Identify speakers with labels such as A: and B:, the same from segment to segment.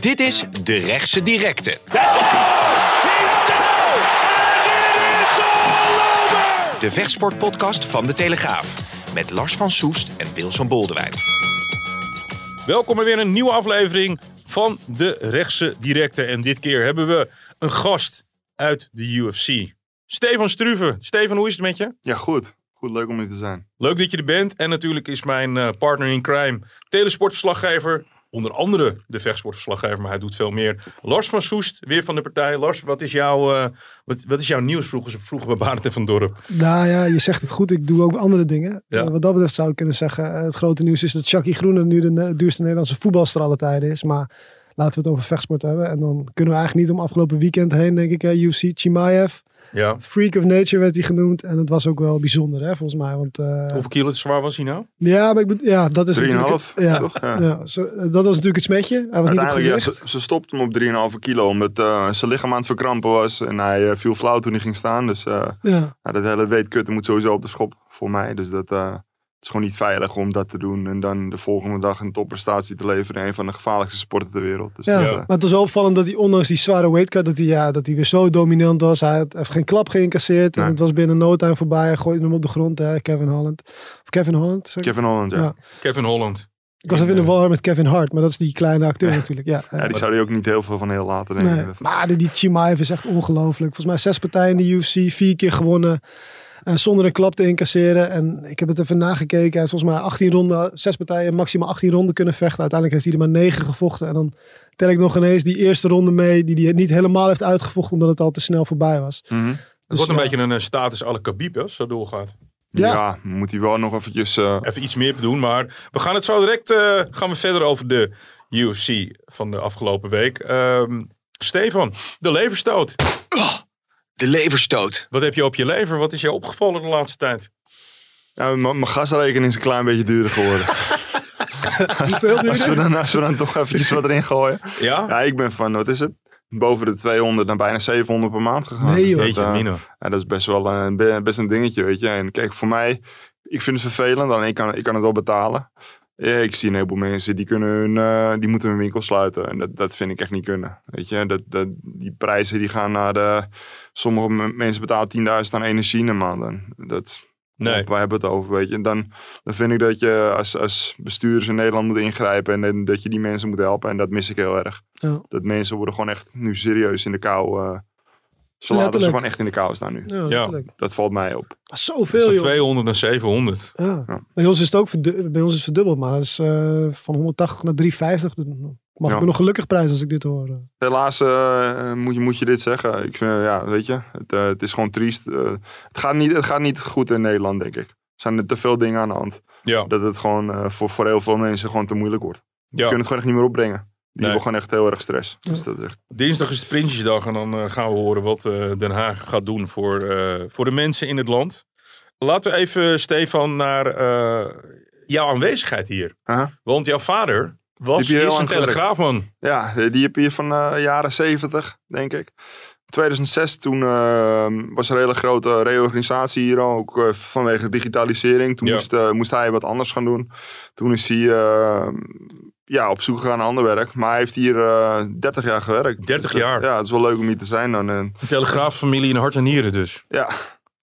A: Dit is De Rechtse Directe. De vechtsportpodcast van De Telegraaf. Met Lars van Soest en Wilson Boldewijn.
B: Welkom bij weer een nieuwe aflevering van De Rechtse Directe. En dit keer hebben we een gast uit de UFC. Stefan Struve. Stefan, hoe is het met je?
C: Ja, goed. Goed, leuk om hier te zijn.
B: Leuk dat je er bent. En natuurlijk is mijn eh, partner in crime, telesportverslaggever. Onder andere de vechtsportverslaggever, maar hij doet veel meer. Lars van Soest, weer van de partij. Lars, wat is jouw, eh, wat, wat is jouw nieuws? Vroegen ze vroegen bij Barend en van Dorp.
D: Nou ja, je zegt het goed. Ik doe ook andere dingen.
B: Ja.
D: Eh, wat dat betreft zou ik kunnen zeggen, eh, het grote nieuws is dat Chucky Groene nu de duurste Nederlandse voetbalster alle tijden is. Maar laten we het over vechtsport hebben. En dan kunnen we eigenlijk niet om afgelopen weekend heen, denk ik. hè. UFC Chimaev,
B: Ja.
D: Freak of Nature werd hij genoemd. En het was ook wel bijzonder, hè, volgens mij. Want, eh,
B: Hoeveel kilo zwaar was hij nou?
D: ja, maar ik bedoel, ja, dat is natuurlijk...
C: 3,5,
D: Ja,
C: toch? Ja.
D: ja, zo- dat was natuurlijk het smetje. Hij was niet
C: Uiteindelijk, ja,
D: gewicht.
C: ze, ze stopte hem op 3,5 kilo omdat eh, zijn lichaam aan het verkrampen was. En hij eh, viel flauw toen hij ging staan. Dus eh
D: Ja.
C: ja, dat hele weetkutten moet sowieso op de schop voor mij. Dus dat eh, is gewoon niet veilig om dat te doen. En dan de volgende dag een topprestatie te leveren. in Een van de gevaarlijkste sporten ter wereld. Dus
D: Ja,
C: dat, eh,
D: maar het was wel opvallend dat hij ondanks die zware weightcut, dat hij, ja, dat hij weer zo dominant was. Hij heeft geen klap geïncasseerd en het was binnen no time voorbij. Hij gooide hem op de grond, hè, Kevin Holland. Of Kevin Holland? zeg?
C: Kevin Holland, ja.
D: Ja.
C: ja.
B: Kevin Holland.
D: Ik was even in de war met Kevin Hart, maar dat is die kleine acteur natuurlijk. Ja, eh,
C: die zou hij ook niet heel veel van heel laten denken.
D: nee. Maar die, die Chimaev is echt ongelooflijk. Volgens mij zes partijen in de UFC, vier keer gewonnen. Eh, zonder een klap te incasseren. En ik heb het even nagekeken. Hij heeft volgens mij 18 ronden, zes partijen, maximaal 18 ronden kunnen vechten. Uiteindelijk heeft hij er maar 9 gevochten. En dan tel ik nog ineens die eerste ronde mee, die hij niet helemaal heeft uitgevochten, omdat het al te snel voorbij was.
C: Mhm.
B: Het
D: Dus
B: wordt een
D: ja.
B: beetje een eh, status Khabib, hè, als het zo doorgaat.
D: Ja.
C: ja. moet hij wel nog eventjes... eh,
B: Even iets meer doen, maar we gaan het zo direct eh, gaan we verder over de UFC van de afgelopen week. Ehm, Stefan, de leverstoot.
A: De leverstoot.
B: Wat heb je op je lever? Wat is jou opgevallen de laatste tijd?
C: mijn gasrekening is een klein beetje duurder geworden.
D: Hoeveel
C: als, we dan, als we dan toch eventjes wat erin gooien.
B: Ja?
C: Ja, ik ben van, wat is het? Boven de 200 naar bijna 700 per maand gegaan.
D: Nee,
C: Dus dat, eh, ja, dat is best wel een, be- best een dingetje, weet je. En kijk, voor mij, ik vind het vervelend. Alleen ik kan, ik kan het wel betalen. Ja, ik zie een heleboel mensen die, kunnen hun, eh, die moeten hun winkel sluiten. En dat, dat vind ik echt niet kunnen. Weet je, dat, dat, die prijzen die gaan naar de... Sommige mensen betalen 10.000 aan energie in de maand. En Dat,
B: Nee.
C: Waar hebben we het over, weet je. En dan, dan vind ik dat je als, als bestuurders in Nederland moet ingrijpen. En, en dat je die mensen moet helpen. En dat mis ik heel erg.
D: Ja.
C: Dat mensen worden gewoon echt nu serieus in de kou. eh ze laten ze gewoon echt in de kou staan nu.
D: Ja.
C: Dat valt mij op.
D: Zoveel,
B: Van
D: joh.
B: 200 naar 700.
D: Ja.
C: Ja.
D: Bij ons is het ook verdu- bij ons is het verdubbeld, maar dat is eh, van 180 naar 350. Mag
C: Ja.
D: ik me nog gelukkig prijzen als ik dit hoor.
C: Helaas eh, moet, je, moet je dit zeggen. Ik vind, ja, weet je, het, eh, het is gewoon triest. Eh, het, gaat niet, het gaat niet goed in Nederland, denk ik. Er zijn er te veel dingen aan de hand.
B: Ja.
C: Dat het gewoon eh, voor, voor heel veel mensen gewoon te moeilijk wordt. Die
B: ja.
C: kunnen het gewoon echt niet meer opbrengen. Die
B: Nee.
C: hebben gewoon echt heel erg stress. Dus dat is echt...
B: Dinsdag is de Prinsjesdag en dan eh, gaan we horen wat eh, Den Haag gaat doen voor, eh, voor de mensen in het land. Laten we even, Stefan, naar eh, jouw aanwezigheid hier. Want jouw vader was
C: heel
B: eerst een telegraafman.
C: Ja, eh, die heb je van de jaren 70, denk ik. 2006, toen eh, was er een hele grote reorganisatie hier ook eh, vanwege digitalisering. Toen
B: Ja.
C: moest, eh, moest hij wat anders gaan doen. Toen is hij eh, ja, op zoek gegaan naar ander werk. Maar hij heeft hier eh 30 jaar gewerkt.
B: 30
C: Dus, eh,
B: jaar?
C: Ja, het is wel leuk om hier te zijn dan. En,
B: Een telegraafmamilie in hart en nieren dus.
C: ja,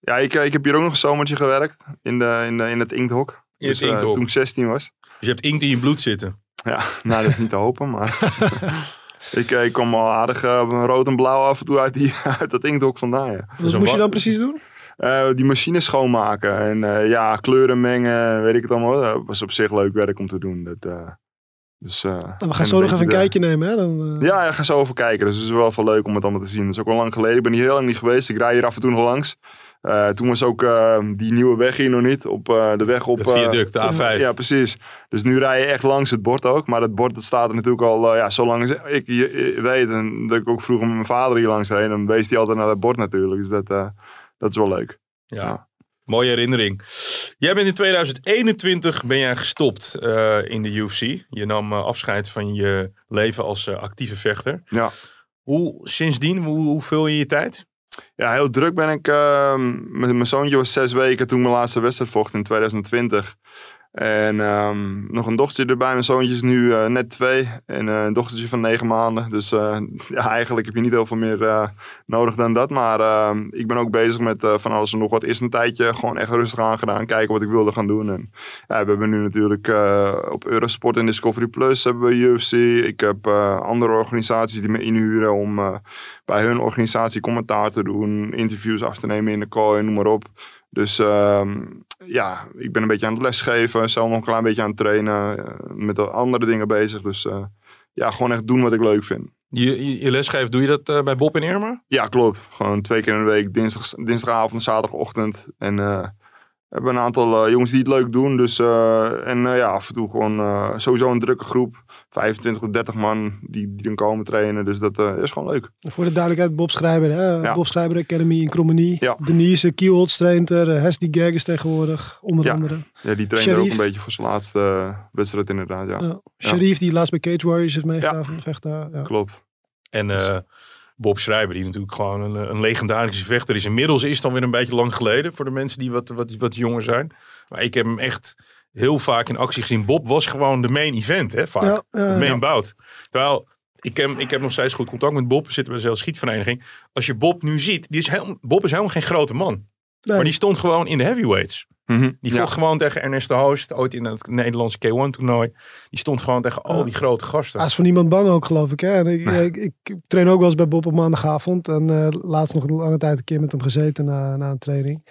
C: ja ik, eh, ik heb hier ook nog een zomertje gewerkt in, de, in, de, in het inkthok.
B: In het
C: Dus, eh,
B: inkthok.
C: toen ik 16 was.
B: Dus je hebt inkt in je bloed zitten.
C: Ja, nou dat is niet te hopen, maar... ik, eh, ik kom al aardig eh, rood en blauw af en toe uit, die, uit dat inkthok vandaan, ja.
D: Wat
B: een
D: moest je dan precies doen?
C: Eh, die machine schoonmaken en eh, ja, kleuren mengen, weet ik het allemaal. Dat was op zich leuk werk om te doen. Dat, eh, dus, eh,
D: Nou, we gaan zo nog even een
C: de-
D: kijkje nemen. Hè? Dan,
C: Ja, ja, ga zo over kijken. Dus het is wel veel leuk om het allemaal te zien. Dat is ook al lang geleden. Ik ben hier heel lang niet geweest. Ik rij hier af en toe nog langs. Eh, toen was ook eh, die nieuwe weg hier nog niet. Op eh, de weg op...
B: Het viaduct, de A5.
C: Ja, precies. Dus nu rij je echt langs het bord ook. Maar het bord dat staat er natuurlijk al, eh, ja, zolang ik weet. En dat ik ook vroeger met mijn vader hier langs reed. Dan wees hij altijd naar het bord natuurlijk. Dus dat, eh, dat is wel leuk.
B: Ja.
C: Ja.
B: Mooie herinnering. Jij bent in 2021 ben jij gestopt eh, in de UFC. Je nam eh, afscheid van je leven als eh, actieve vechter.
C: Ja.
B: Hoe, sindsdien, hoe, hoe vul je je tijd?
C: Ja, heel druk ben ik. ehm, mijn zoontje was zes weken toen mijn laatste wedstrijd vocht in 2020. En ehm, nog een dochtertje erbij. Mijn zoontje is nu eh, net twee. En eh, een dochtertje van negen maanden. Dus eh, ja, eigenlijk heb je niet heel veel meer nodig dan dat. Maar ehm, ik ben ook bezig met van alles en nog wat. Eerst een tijdje gewoon echt rustig aangedaan. Kijken wat ik wilde gaan doen. En we hebben nu natuurlijk op Eurosport en Discovery Plus hebben we UFC. Ik heb andere organisaties die me inhuren om bij hun organisatie commentaar te doen. Interviews af te nemen in de kooi, noem maar op. Dus ehm, ja, ik ben een beetje aan het lesgeven. Zelf nog een klein beetje aan het trainen. eh, met andere dingen bezig. Dus eh, ja, gewoon echt doen wat ik leuk vind.
B: Je, je, je lesgeeft, doe je dat eh, bij Bob en Irma?
C: Ja, klopt. Gewoon twee keer in de week. Dinsdag, dinsdagavond, zaterdagochtend. En we hebben een aantal jongens die het leuk doen. Dus, en ja, af en toe gewoon sowieso een drukke groep. 25 tot 30 man die, die dan komen trainen. Dus dat eh, is gewoon leuk.
D: Voor de duidelijkheid, Bob Schrijber. Hè?
C: Ja.
D: Bob Schrijber Academy in Krommenie.
C: Ja.
D: Denise Kielholz traint er. eh, Hesdy Gerges tegenwoordig, onder
C: Ja.
D: andere.
C: Ja, die trainen er ook een beetje voor zijn laatste eh, wedstrijd inderdaad. Ja,
D: Ja. Sharif, die laatst bij Cage Warriors heeft meegedaan.
C: Ja.
D: van Vecht daar. Ja.
C: klopt.
B: En eh, Bob Schrijber, die natuurlijk gewoon een, een legendarische vechter is. Inmiddels is het dan weer een beetje lang geleden voor de mensen die wat, wat, wat jonger zijn. Maar ik heb hem echt heel vaak in actie gezien. Bob was gewoon de main event, hè, vaak.
D: Ja,
B: main
D: ja.
B: bout. Terwijl, ik heb, ik heb nog steeds goed contact met Bob. We zitten bij dezelfde schietvereniging. Als je Bob nu ziet, die is heel, Bob is helemaal geen grote man.
D: Nee.
B: Maar die stond gewoon in de heavyweights.
C: Mhm.
B: Die
C: Ja.
B: vocht gewoon tegen Ernest de Hoost, ooit in het Nederlandse K1 toernooi. Die stond gewoon tegen al
D: Ja.
B: die grote gasten.
D: Hij is voor niemand bang ook, geloof ik. Hè? En ik,
C: Nee.
D: ik, ik train ook wel eens bij Bob op maandagavond. En eh, laatst nog een lange tijd een keer met hem gezeten na, na een training.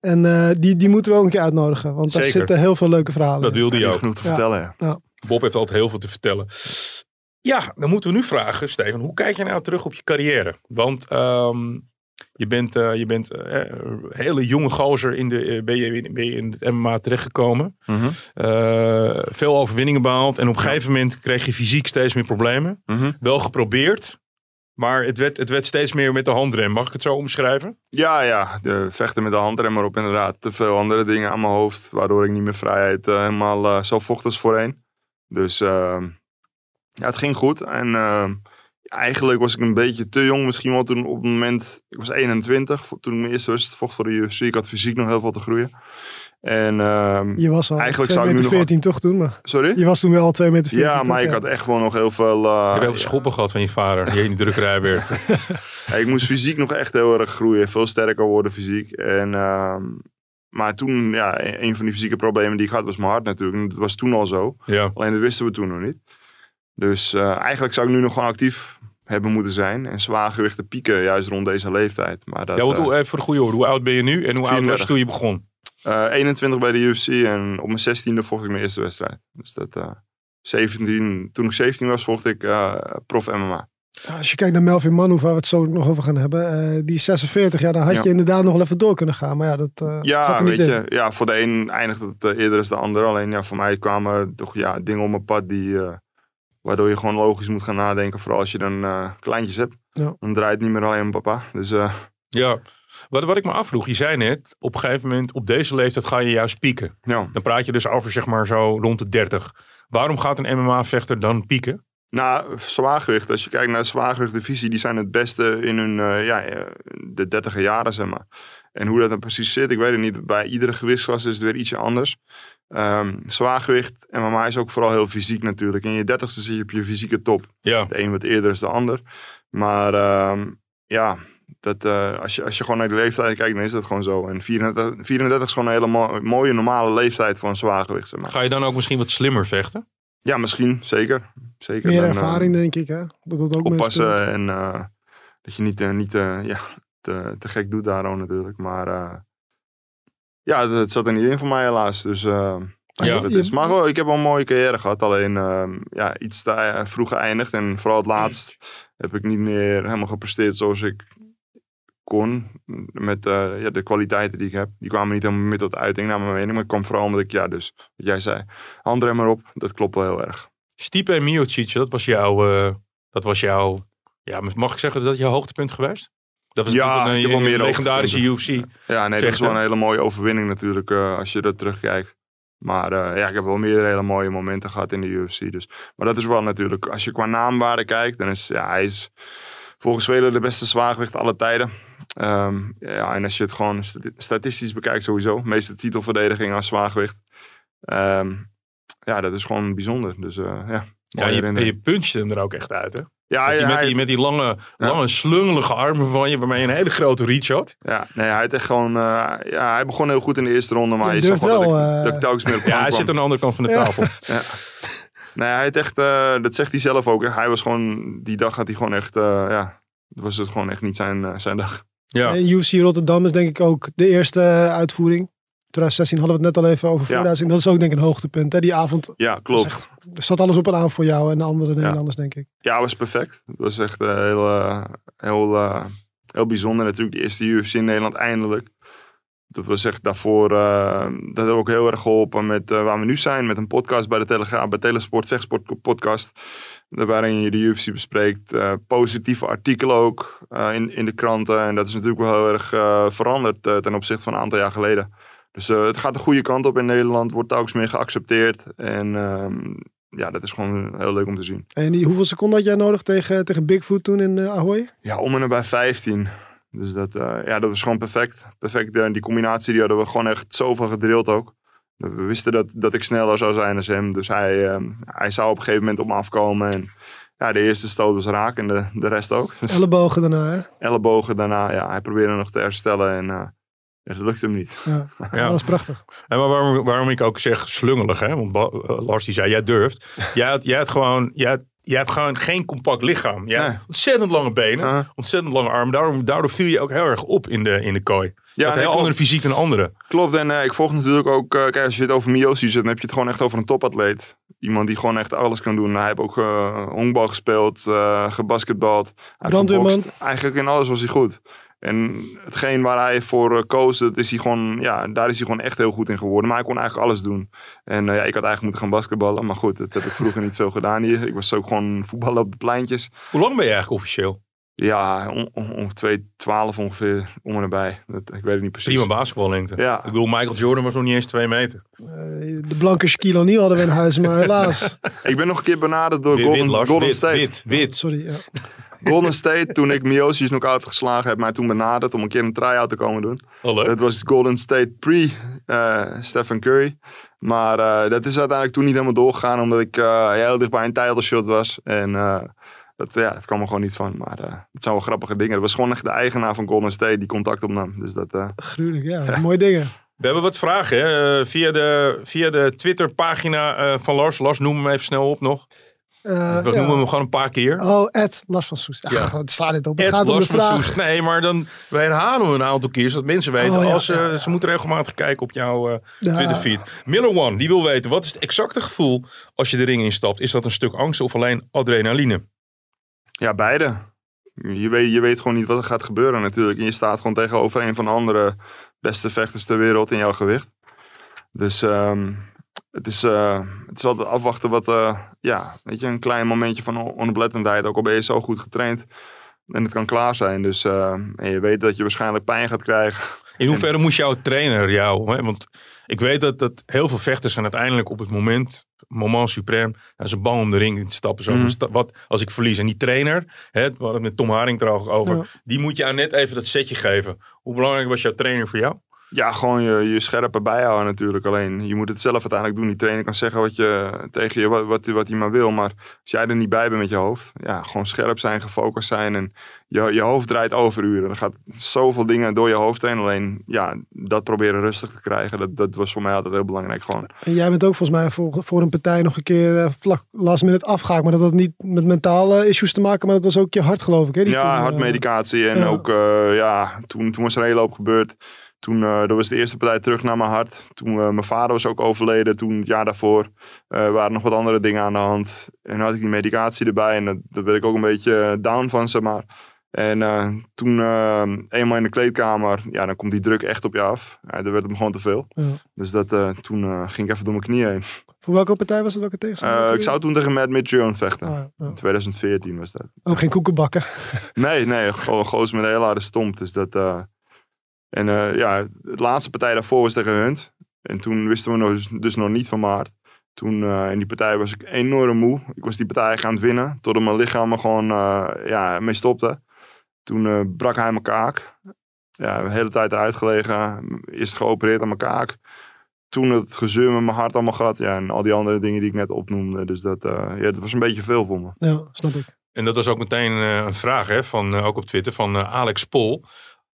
D: En eh, die, die moeten we ook een keer uitnodigen. Want daar zitten heel veel leuke verhalen
B: Dat
D: in.
B: wilde hij
C: die
B: ook.
C: genoeg te
D: Ja.
C: vertellen. Ja.
B: Bob heeft altijd heel veel te vertellen. Ja, dan moeten we nu vragen, Steven. Hoe kijk je nou terug op je carrière? Want ehm, je bent, eh, je bent eh, een hele jonge gozer in de, ben, je, ben je in het MMA terechtgekomen.
C: Mhm.
B: Eh, veel overwinningen behaald. En op een gegeven moment kreeg je fysiek steeds meer problemen.
C: Mhm.
B: Wel geprobeerd. Maar het werd, het werd steeds meer met de handrem. Mag ik het zo omschrijven?
C: Ja, ja, de vechten met de handrem maar op inderdaad. Te veel andere dingen aan mijn hoofd, waardoor ik niet meer vrijheid eh, helemaal eh, zo vocht als voorheen. Dus ehm, ja, het ging goed. En ehm, eigenlijk was ik een beetje te jong misschien wel toen op het moment... Ik was 21 vo- toen ik mijn eerste wedstrijd vocht voor de UFC. Ik had fysiek nog heel veel te groeien. En ehm,
D: Je was al
C: Eigenlijk
D: 2
C: zou ik nu
D: meter
C: nog
D: 14 toch toen. Maar
C: sorry?
D: je was toen wel al 2 meter 14.
C: Ja,
D: toch?
C: maar ik had echt gewoon nog heel veel... eh,
B: je hebt heel veel schoppen gehad van je vader. Die in de drukkerij werd.
C: Ja, ik moest fysiek nog echt heel erg groeien. Veel sterker worden fysiek. En, ehm, maar toen, ja, een een van die fysieke problemen die ik had was mijn hart natuurlijk. En dat was toen al zo.
B: Ja.
C: Alleen dat wisten we toen nog niet. Dus eh, eigenlijk zou ik nu nog gewoon actief hebben moeten zijn. En zwaargewichten pieken juist rond deze leeftijd. Maar dat,
B: Ja, want
C: eh,
B: hoe, even voor de goede orde. Hoe oud ben je nu? En hoe oud was je
C: 34.
B: toen je begon?
C: Eh, 21 bij de UFC en op mijn 16e vocht ik mijn eerste wedstrijd. Dus dat... eh 17, toen ik 17 was, vocht ik eh, prof MMA.
D: Als je kijkt naar Melvin Manhoef, waar we het zo nog over gaan hebben. eh, die is 46, ja, dan had
C: Ja.
D: je inderdaad nog wel even door kunnen gaan. Maar ja, dat eh, zat
C: Ja,
D: er niet
C: weet
D: in.
C: je, ja, voor de een eindigt het eh, eerder dan de ander. Alleen ja, voor mij kwamen er toch ja, dingen op mijn pad die, eh, waardoor je gewoon logisch moet gaan nadenken. Vooral als je dan eh, kleintjes hebt.
D: Ja.
C: Dan draait het niet meer alleen om papa. Dus eh,
B: Ja. Wat, wat ik me afvroeg, je zei net, op een gegeven moment, op deze leeftijd ga je juist pieken.
C: ja.
B: Dan praat je dus over zeg maar zo rond de 30. Waarom gaat een MMA-vechter dan pieken?
C: Nou, zwaargewicht. Als je kijkt naar de zwaargewichtdivisie, die zijn het beste in hun, eh, ja, eh, de dertiger jaren, zeg maar. En hoe dat dan precies zit, ik weet het niet. Bij iedere gewichtsklasse is het weer ietsje anders. Ehm zwaargewicht, MMA is ook vooral heel fysiek natuurlijk. In je dertigste zit je op je fysieke top.
B: Ja,
C: De een wat eerder is de ander. Maar ehm, ja, dat, eh, als, je, als je gewoon naar de leeftijd kijkt, dan is dat gewoon zo. En 34, 34 is gewoon een hele mo- mooie, normale leeftijd voor een zwaargewicht. Zeg maar.
B: ga je dan ook misschien wat slimmer vechten?
C: Ja, misschien. Zeker. zeker
D: Meer
C: Dan, eh,
D: ervaring, denk ik. Hè? Dat dat ook
C: oppassen en eh, dat je niet, niet eh, ja, te, te gek doet daarom natuurlijk. Maar eh, ja, het, het zat er niet in voor mij helaas. Dus
B: Ja.
C: dat is. Maar ik heb wel een mooie carrière gehad. Alleen ehm, ja, iets te vroeg geëindigd. En vooral het laatst heb ik niet meer helemaal gepresteerd zoals ik kon. Met eh, ja, de kwaliteiten die ik heb. Die kwamen niet helemaal meer tot uiting naar mijn mening. Maar het kwam vooral omdat ik, ja, dus wat jij zei. Handrem erop, dat klopt wel heel erg.
B: Stipe en Miocic, dat was jouw, eh, dat was jouw, ja, mag ik zeggen dat dat jouw hoogtepunt geweest? Dat was
C: Ja,
B: een, legendarische UFC.
C: Ja, nee, dat is wel een hele mooie overwinning natuurlijk. eh, als je dat terugkijkt. Maar ja, ik heb wel meerdere hele mooie momenten gehad in de UFC. Dus. Maar dat is wel natuurlijk, als je qua naamwaarde kijkt, dan is ja, hij is volgens velen de beste zwaargewicht alle tijden. Ehm, ja, en als je het gewoon stati- statistisch bekijkt sowieso, meeste titelverdediging als zwaargewicht. Ehm, ja, dat is gewoon bijzonder. Dus eh, ja,
B: Ja, je, en je punchte hem er ook echt uit, hè?
C: ja,
B: Met die,
C: ja,
B: met, die, met die lange, lange slungelige armen van je, waarmee je een hele grote reach had.
C: Ja, nee, hij, had echt gewoon, eh, ja, hij begon heel goed in de eerste ronde, maar je
D: hij
C: zag wel dat,
D: wel,
C: ik,
D: eh,
C: dat ik telkens meer op
B: Ja, hij
C: kwam.
B: zit aan de andere kant van de
D: Ja.
B: tafel.
C: Nee, hij had echt, eh, dat zegt hij zelf ook. hè. Hij was gewoon, die dag had hij gewoon echt, eh, ja, was het gewoon echt niet zijn, zijn dag.
B: Ja.
D: En UFC Rotterdam is denk ik ook de eerste eh, uitvoering. 2016 hadden we het net al even over
C: Ja.
D: vooruitzien. Dat is ook denk ik een hoogtepunt. Hè? Die avond
C: Ja, klopt.
D: echt, er zat alles op en aan voor jou en de andere Nederlanders denk ik.
C: Ja, het was perfect. Het was echt eh, heel, eh, heel, eh, heel bijzonder natuurlijk. De eerste UFC in Nederland eindelijk. Dat was echt daarvoor, eh, dat heeft ook heel erg geholpen met eh, waar we nu zijn. Met een podcast bij de Telegraaf, bij Telesport, Vechtsport podcast. Waarin je de UFC bespreekt. Eh, positieve artikelen ook eh, in, in de kranten. En dat is natuurlijk wel heel erg eh, veranderd ten opzichte van een aantal jaar geleden. Dus het gaat de goede kant op in Nederland. Wordt telkens meer geaccepteerd. En ehm, ja, dat is gewoon heel leuk om te zien.
D: En die, hoeveel seconden had jij nodig tegen, tegen Bigfoot toen in Ahoy?
C: Ja, om en nabij 15. Dus dat, ja, dat was gewoon perfect. Perfect. die combinatie die hadden we gewoon echt zoveel gedrild ook. We wisten dat, dat ik sneller zou zijn als hem. Dus hij, eh, hij zou op een gegeven moment op me afkomen. En ja, de eerste stoot was raak en de, de rest ook. Dus
D: Ellebogen daarna hè?
C: ellebogen daarna, ja, hij probeerde nog te herstellen. En eh, ja, dat lukte hem niet.
D: Ja.
B: Ja.
D: Dat was prachtig.
B: En maar waarom, waarom ik ook zeg slungelig, hè? Want Ba- eh, Lars die zei, jij durft. Jij had, jij had gewoon, jij, had- jij hebt gewoon geen compact lichaam. Had
C: Nee.
B: ontzettend lange benen,
C: Uh,
B: ontzettend lange armen. Daardoor, daardoor viel je ook heel erg op in de, in de kooi. Je
C: ja,
B: had een
C: nee, klopt.
B: andere fysiek dan anderen.
C: Klopt, en eh, ik volg natuurlijk ook, eh, kijk, als je het over Miyoshi zit, dan heb je het gewoon echt over een topatleet. Iemand die gewoon echt alles kan doen. Hij heeft ook eh honkbal gespeeld, eh gebasketbald.
D: Brandweerman.
C: Eigenlijk in alles was hij goed. En hetgeen waar hij voor koos, dat is hij gewoon, ja, daar is hij gewoon echt heel goed in geworden. Maar hij kon eigenlijk alles doen. En eh, ja, ik had eigenlijk moeten gaan basketballen. Maar goed, dat heb ik vroeger niet veel gedaan hier. Ik was ook gewoon voetballen op de pleintjes.
B: Hoe lang ben je eigenlijk officieel?
C: Ja, on- on- ongeveer 2,12 ongeveer, om en nabij. Dat, ik weet het niet precies.
B: Prima basketballengte.
C: Ja.
B: Ik bedoel, Michael Jordan was nog niet eens twee meter.
D: Eh, de blanke Shaquille O'Neal hadden we in huis, maar helaas.
C: Ik ben nog een keer benaderd door
B: Wit,
C: Golden,
B: wit, Lars.
C: Golden
B: wit,
C: State.
B: wit, wit.
D: Sorry. Ja.
C: Golden State, toen ik Miosi's knock-out geslagen heb, mij toen benaderd om een keer een try-out te komen doen.
B: Oh, leuk.
C: Dat was Golden State pre eh, Stephen Curry. Maar eh, dat is uiteindelijk toen niet helemaal doorgegaan, omdat ik eh, heel dicht bij een title shot was. En eh, dat, ja, dat kwam er gewoon niet van. Maar eh het zijn wel grappige dingen. Het was gewoon echt de eigenaar van Golden State die contact opnam. Dus dat, eh,
D: Gruwelijk, ja. Mooie dingen.
B: We hebben wat vragen hè? eh, via de, via de Twitter-pagina eh, van Lars. Lars, noem hem even snel op nog.
D: Eh,
B: We
D: ja.
B: noemen hem gewoon een paar keer.
D: Oh, Ed Lars van Soest. Ja,
B: Ja.
D: Het slaat dit op. Het
B: Ed
D: gaat om de
B: Lars van
D: vraag.
B: Soest. Nee, maar dan, wij herhalen hem een aantal keer, zodat mensen weten.
D: Oh, ja,
B: als,
D: ja, ja.
B: Ze moeten regelmatig kijken op jouw eh,
D: Ja.
B: Twitter-feed. Miller One, die wil weten, wat is het exacte gevoel als je de ring instapt? Is dat een stuk angst of alleen adrenaline?
C: Ja, beide. Je weet, je weet gewoon niet wat er gaat gebeuren natuurlijk. En je staat gewoon tegenover een van de andere beste vechters ter wereld in jouw gewicht. Dus ehm, het, is, eh, het is altijd afwachten wat, eh, ja, weet je, een klein momentje van on- onoplettendheid. Ook al ben je zo goed getraind. En het kan klaar zijn. Dus eh, en je weet dat je waarschijnlijk pijn gaat krijgen.
B: In hoeverre moest jouw trainer jou... Hè? Want ik weet dat, dat heel veel vechters zijn uiteindelijk op het moment, moment suprem, zijn ze bang om de ring in te stappen. Zo, sta- wat als ik verlies? En die trainer, hè, we hadden het met Tom Haring trouwens over,
D: Ja.
B: die moet jou net even dat setje geven. Hoe belangrijk was jouw trainer voor jou?
C: Ja, gewoon je, je scherpe bijhouden natuurlijk. Alleen je moet het zelf uiteindelijk doen. Die trainer kan zeggen wat je, tegen je wat, wat, wat hij maar wil. Maar als jij er niet bij bent met je hoofd. Ja, gewoon scherp zijn, gefocust zijn. En je, je hoofd draait overuren. Er gaat zoveel dingen door je hoofd heen. Alleen ja, dat proberen rustig te krijgen. Dat, dat was voor mij altijd heel belangrijk. Gewoon.
D: En jij bent ook volgens mij voor, voor een partij nog een keer eh, vlak last minute afgehaakt. Maar dat had niet met mentale issues te maken, maar dat was ook je hart geloof ik. Hè, die
C: Ja,
D: eh,
C: hartmedicatie. En
D: ja.
C: ook, eh, ja, toen, toen was er een hele hoop gebeurd. Toen, eh, dat was de eerste partij terug naar mijn hart. Toen eh, mijn vader was ook overleden. Toen, het jaar daarvoor, eh, waren nog wat andere dingen aan de hand. En dan had ik die medicatie erbij. En dat- daar werd ik ook een beetje down van, zeg maar. En toen eenmaal in de kleedkamer, ja, dan komt die druk echt op je af. Ja, dan werd het me gewoon te veel.
D: Ja.
C: Dus dat, toen ging ik even door mijn knieën heen.
D: Voor welke partij was het? Welke tegenstander?
C: Ik zou toen tegen Matt Mitchell vechten.
D: Ah, ja.
C: In 2014 was dat.
D: Ook geen koekenbakker.
C: Nee, nee, gewoon goos met een hele harde stomp. Dus dat, en eh, ja, de laatste partij daarvoor was tegen Hunt. En toen wisten we nog, dus nog niet van Maart. Toen eh, in die partij was ik enorm moe. Ik was die partij eigenlijk aan het winnen. Totdat mijn lichaam er gewoon eh, ja, mee stopte. Toen eh, brak hij mijn kaak. Ja, de hele tijd eruit gelegen. Eerst geopereerd aan mijn kaak. Toen het gezeur met mijn hart allemaal gehad. Ja, en al die andere dingen die ik net opnoemde. Dus dat, eh, ja, dat was een beetje veel voor me.
D: Ja, snap ik.
B: En dat was ook meteen eh, een vraag, hè, van, eh, ook op Twitter, van Alex Pol.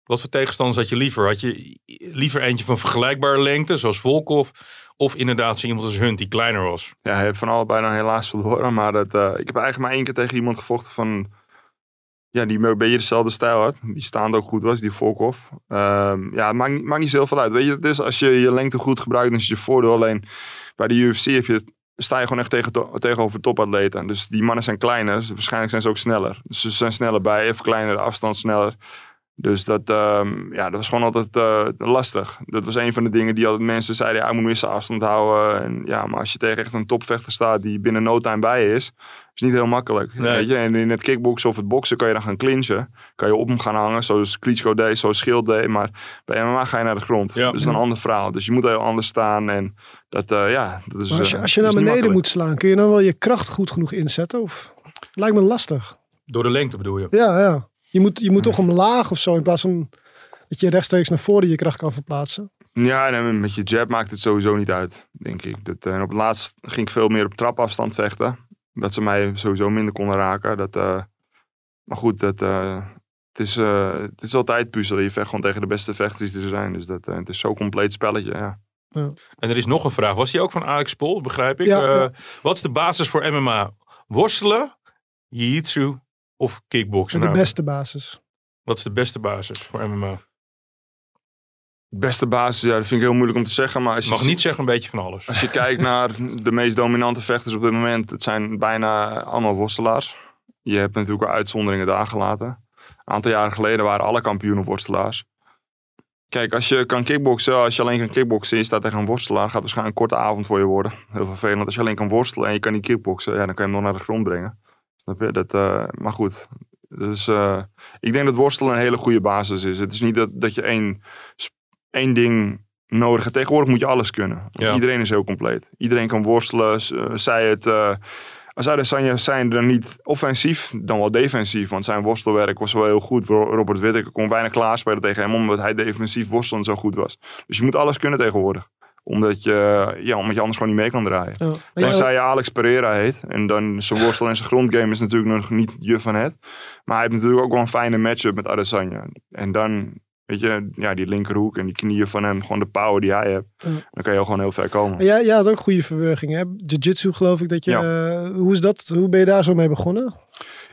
B: Wat voor tegenstanders had je liever? Had je liever eentje van vergelijkbare lengte, zoals Volkov? Of inderdaad iemand als Hunt, die kleiner was?
C: Ja, hij heeft van allebei dan helaas verloren. Maar dat, eh, ik heb eigenlijk maar één keer tegen iemand gevochten van... Ja, die een beetje dezelfde stijl had. Die staande ook goed was, die Volkov. Ehm, ja, het maakt, niet- maakt niet zoveel uit. Weet je, is als je je lengte goed gebruikt, dan is het je voordeel. Alleen bij de UFC heb je, sta je gewoon echt tegen, tegenover topatleten. Dus die mannen zijn kleiner. dus waarschijnlijk zijn ze ook sneller. Dus ze zijn sneller bij, even kleiner, afstand sneller. Dus dat, ehm, ja, dat was gewoon altijd eh, lastig. Dat was een van de dingen die altijd mensen zeiden, ja, je moet meer zijn afstand houden. En, ja, maar als je tegen echt een topvechter staat die binnen no time bij je is, is niet heel makkelijk.
B: Nee.
C: Weet je? En in het kickboksen of het boksen kan je dan gaan clinchen. Kan je op hem gaan hangen, zoals Klitschko deed, zoals Schild deed. Maar bij MMA ga je naar de grond.
B: Ja.
C: Dat is een ander verhaal. Dus je moet heel anders staan. En dat, eh, ja, dat is
D: Maar als je,
C: eh,
D: als je naar beneden moet slaan, kun je dan wel je kracht goed genoeg inzetten? Of lijkt me lastig.
B: Door de lengte bedoel je?
D: Ja, ja. Je moet, je moet toch omlaag of zo in plaats van dat je rechtstreeks naar voren je kracht kan verplaatsen.
C: Ja, en met je jab maakt het sowieso niet uit, denk ik. Dat, eh, en op het laatst ging ik veel meer op trapafstand vechten. Dat ze mij sowieso minder konden raken. Dat, eh, maar goed, dat, eh, het, is, eh, het is altijd puzzelen. Je vecht gewoon tegen de beste vechters die er zijn. Dus dat, eh, het is zo'n compleet spelletje, ja.
B: En er is nog een vraag. Was die ook van Alex Pol, begrijp ik?
D: Ja,
B: Eh,
D: ja.
B: Wat is de basis voor MMA? Worstelen, jiu-jitsu of kickboksen?
D: de
B: Nou,
D: beste basis.
B: Wat is de beste basis voor MMA?
C: Beste basis, ja, dat vind ik heel moeilijk om te zeggen. Maar als
B: Je
C: je,
B: mag niet zeggen een beetje van alles.
C: als je kijkt naar de meest dominante vechters op dit moment, het zijn bijna allemaal worstelaars. Je hebt natuurlijk wel uitzonderingen daar gelaten. Een aantal jaren geleden waren alle kampioenen worstelaars. Kijk, als je kan kickboksen, als je alleen kan kickboksen en je staat tegen een worstelaar, gaat het waarschijnlijk een korte avond voor je worden. Heel vervelend. Als je alleen kan worstelen en je kan niet kickboksen, ja, dan kan je hem nog naar de grond brengen. Snap je? Dat, eh, maar goed, is, eh, ik denk dat worstelen een hele goede basis is. Het is niet dat, dat je één, één ding nodig hebt. Tegenwoordig moet je alles kunnen.
B: Ja.
C: Iedereen is heel compleet. Iedereen kan worstelen. eh, zij het... als Adesanya zijn dan niet offensief, dan wel defensief. Want zijn worstelwerk was wel heel goed. Ro- Robert Whittaker kon weinig klaarspelen tegen hem, omdat hij defensief worstelend zo goed was. Dus je moet alles kunnen tegenwoordig. Omdat je, ja, omdat je anders gewoon niet mee kan draaien.
D: Ja. Maar
C: Tenzij je Alex Pereira heet. En dan zijn worstel en zijn grondgame is natuurlijk nog niet je van het. Maar hij heeft natuurlijk ook wel een fijne matchup met Adesanya. En dan, weet je, ja, die linkerhoek en die knieën van hem. Gewoon de power die hij heeft.
D: Ja.
C: Dan kan je ook gewoon heel ver komen.
D: Maar jij, jij had ook goede verwerking, hè? Jiu-jitsu geloof ik dat je... eh, hoe is dat? Hoe ben je daar zo mee begonnen?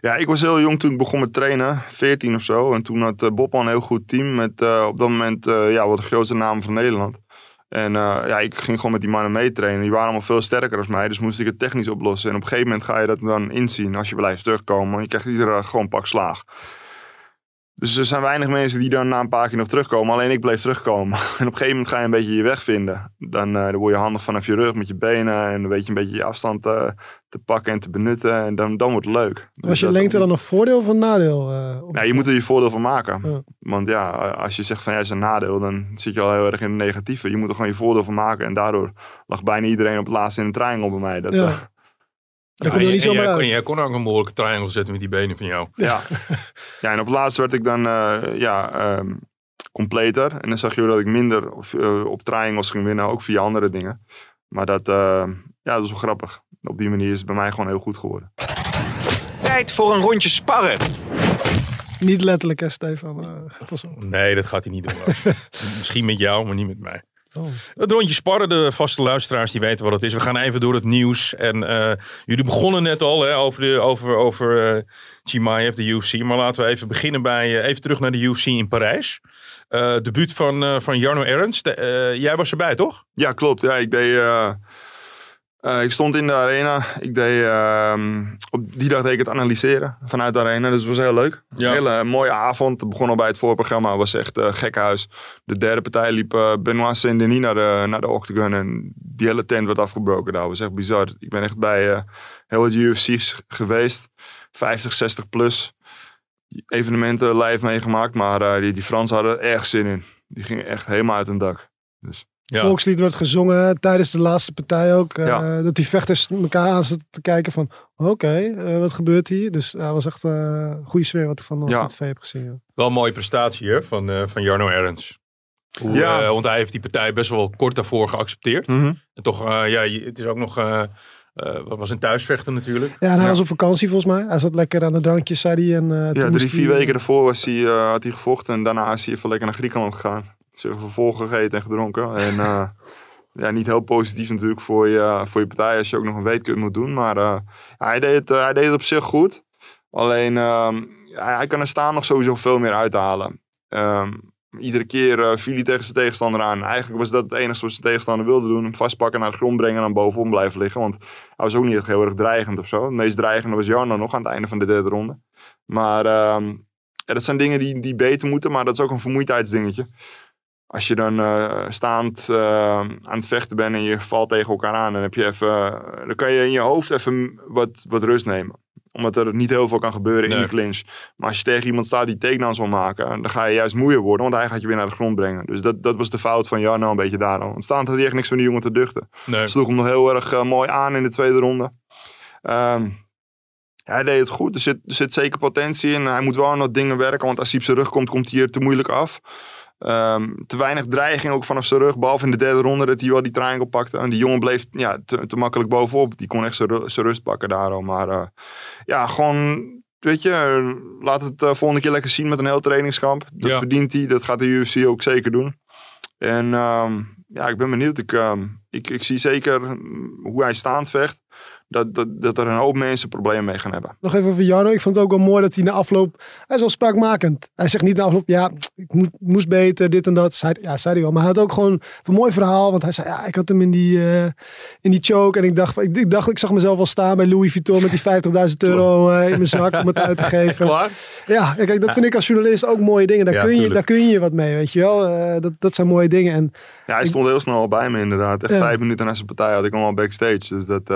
C: Ja, ik was heel jong toen ik begon met trainen, 14 of zo. En toen had eh, Bob al een heel goed team met eh, op dat moment eh, ja, wel de grootste namen van Nederland. En eh, ja, ik ging gewoon met die mannen meetrainen. Die waren allemaal veel sterker dan mij, dus moest ik het technisch oplossen. En op een gegeven moment ga je dat dan inzien als je blijft terugkomen. Je krijgt iedere gewoon pak slaag. Dus er zijn weinig mensen die dan na een paar keer nog terugkomen. Alleen ik bleef terugkomen. En op een gegeven moment ga je een beetje je weg vinden. Dan, eh, dan word je handig vanaf je rug met je benen. En dan weet je een beetje je afstand eh, te pakken en te benutten. En dan, dan wordt het leuk. Dus
D: Was je lengte dan een voordeel of een nadeel? op-
C: ja, je moet er je voordeel van maken.
D: Ja.
C: Want ja, als je zegt van ja, is een nadeel, dan zit je al heel erg in het negatieve. Je moet er gewoon je voordeel van maken. En daardoor lag bijna iedereen op het laatste in een triangle bij mij. Dat,
D: Ja. Kom je
B: en
D: niet zomaar
B: jij,
D: uit.
B: kon, jij kon ook een behoorlijke triangle zetten met die benen van jou.
C: ja. ja, en op het laatste werd ik dan eh, ja, ehm, completer. En dan zag je dat ik minder op, eh, op triangles ging winnen, ook via andere dingen. Maar dat, eh, ja, dat is wel grappig. Op die manier is het bij mij gewoon heel goed geworden.
A: Tijd voor een rondje sparren.
D: Niet letterlijk, hè, Stefan? Eh, pas op.
B: Nee, dat gaat hij niet doen. Misschien met jou, maar niet met mij.
D: Oh.
B: Het rondje sparren, de vaste luisteraars die weten wat het is. We gaan even door het nieuws. En eh, jullie begonnen net al hè, over, de, over, over eh Chimaev, de UFC. Maar laten we even beginnen bij, eh, even terug naar de UFC in Parijs. Eh debuut van, eh van Jarno Ernst. Eh, jij was erbij, toch?
C: Ja, klopt. Ja, ik deed. Eh, ik stond in de arena. Ik deed, ehm, op die dag deed ik het analyseren vanuit de arena. Dus het was heel leuk.
B: Ja.
C: Een hele mooie avond. Het begon al bij het voorprogramma. Het was echt uh, gekhuis. De derde partij liep uh, Benoit Saint-Denis naar de, naar de octagon. En die hele tent werd afgebroken. Dat was echt bizar. Ik ben echt bij heel wat UFC's geweest. 50, 60 plus. Evenementen live meegemaakt. Maar die, die Fransen hadden er echt zin in. Die gingen echt helemaal uit hun dak. Dus...
D: Ja. Volkslied werd gezongen tijdens de laatste partij ook. Uh, ja. Dat die vechters elkaar aan zitten te kijken van... Oké, okay, uh, wat gebeurt hier? Dus dat uh, was echt een goede sfeer wat ik van ja. TV heb gezien. Ja.
B: Wel een mooie prestatie hè, van, van Jarno Ernst. Hoe, ja. want hij heeft die partij best wel kort daarvoor geaccepteerd.
C: Mhm.
B: Mm -hmm. En toch, ja, het is ook nog... wat was een thuisvechter natuurlijk.
D: Ja, en hij was op vakantie volgens mij. Hij zat lekker aan de drankjes, zei hij. En,
C: ja, drie, vier weken daarvoor was hij, had hij gevochten. En daarna is hij even lekker naar Griekenland gegaan zich vervolg gegeten en gedronken. En uh, ja, niet heel positief natuurlijk voor je, voor je partij als je ook nog een weetkut moet doen. Maar uh, ja, hij, deed het, uh, hij deed het op zich goed. Alleen ja, hij kan er staan nog sowieso veel meer uithalen. Um, iedere keer viel hij tegen zijn tegenstander aan. Eigenlijk was dat het enige wat zijn tegenstander wilde doen. Hem vastpakken, naar de grond brengen en dan bovenom blijven liggen. Want hij was ook niet echt heel erg dreigend of zo. Het meest dreigende was Jarno nog aan het einde van de derde ronde. Maar um, ja, dat zijn dingen die, die beter moeten. Maar dat is ook een vermoeidheidsdingetje als je dan uh, staand uh, aan het vechten bent en je valt tegen elkaar aan, dan, heb je even, uh, dan kan je in je hoofd even wat, wat rust nemen. Omdat er niet heel veel kan gebeuren
B: Nee.
C: in de clinch. Maar als je tegen iemand staat die takedowns wil maken, dan ga je juist moeier worden, want hij gaat je weer naar de grond brengen. Dus dat, dat was de fout van Jarno een beetje daar al. Want staand had hij echt niks van die jongen te duchten.
B: Nee.
C: Sloeg hem nog heel erg eh, mooi aan in de tweede ronde. Ehm, hij deed het goed. Er zit, er zit zeker potentie in. Hij moet wel aan wat dingen werken, want als hij op zijn rug komt, komt hij hier te moeilijk af. Ehm, te weinig dreiging ook vanaf zijn rug. Behalve in de derde ronde dat hij wel die triangle pakte. En die jongen bleef ja, te, te makkelijk bovenop. Die kon echt zijn ru- zijn rust pakken daarom. Maar eh, ja, gewoon, weet je, laat het eh, volgende keer lekker zien met een heel trainingskamp. Dat
B: Ja.
C: verdient hij. Dat gaat de UFC ook zeker doen. En ehm, ja, ik ben benieuwd. Ik, ehm, ik, ik zie zeker mm, hoe hij staand vecht. Dat, dat, dat er een hoop mensen problemen mee gaan hebben.
D: Nog even over Jarno. Ik vond het ook wel mooi dat hij na afloop... Hij is wel spraakmakend. Hij zegt niet na afloop... Ja, ik moet, moest beter, dit en dat. Zei, ja, zei hij wel. Maar hij had ook gewoon een mooi verhaal. Want hij zei... Ja, ik had hem in die, eh, in die choke. En ik dacht, ik, ik dacht... Ik zag mezelf al staan bij Louis Vuitton... met die 50.000 euro eh, in mijn zak om het uit te geven.
B: Klaar?
D: Ja, kijk, dat vind ik als journalist ook mooie dingen. Daar,
B: Ja,
D: kun, je, daar kun je wat mee, weet je wel. Eh, dat, dat zijn mooie dingen. En
C: Ja, hij stond heel snel al bij me inderdaad. Echt
D: Ja.
C: vijf minuten na zijn partij had ik hem al backstage. Dus dat...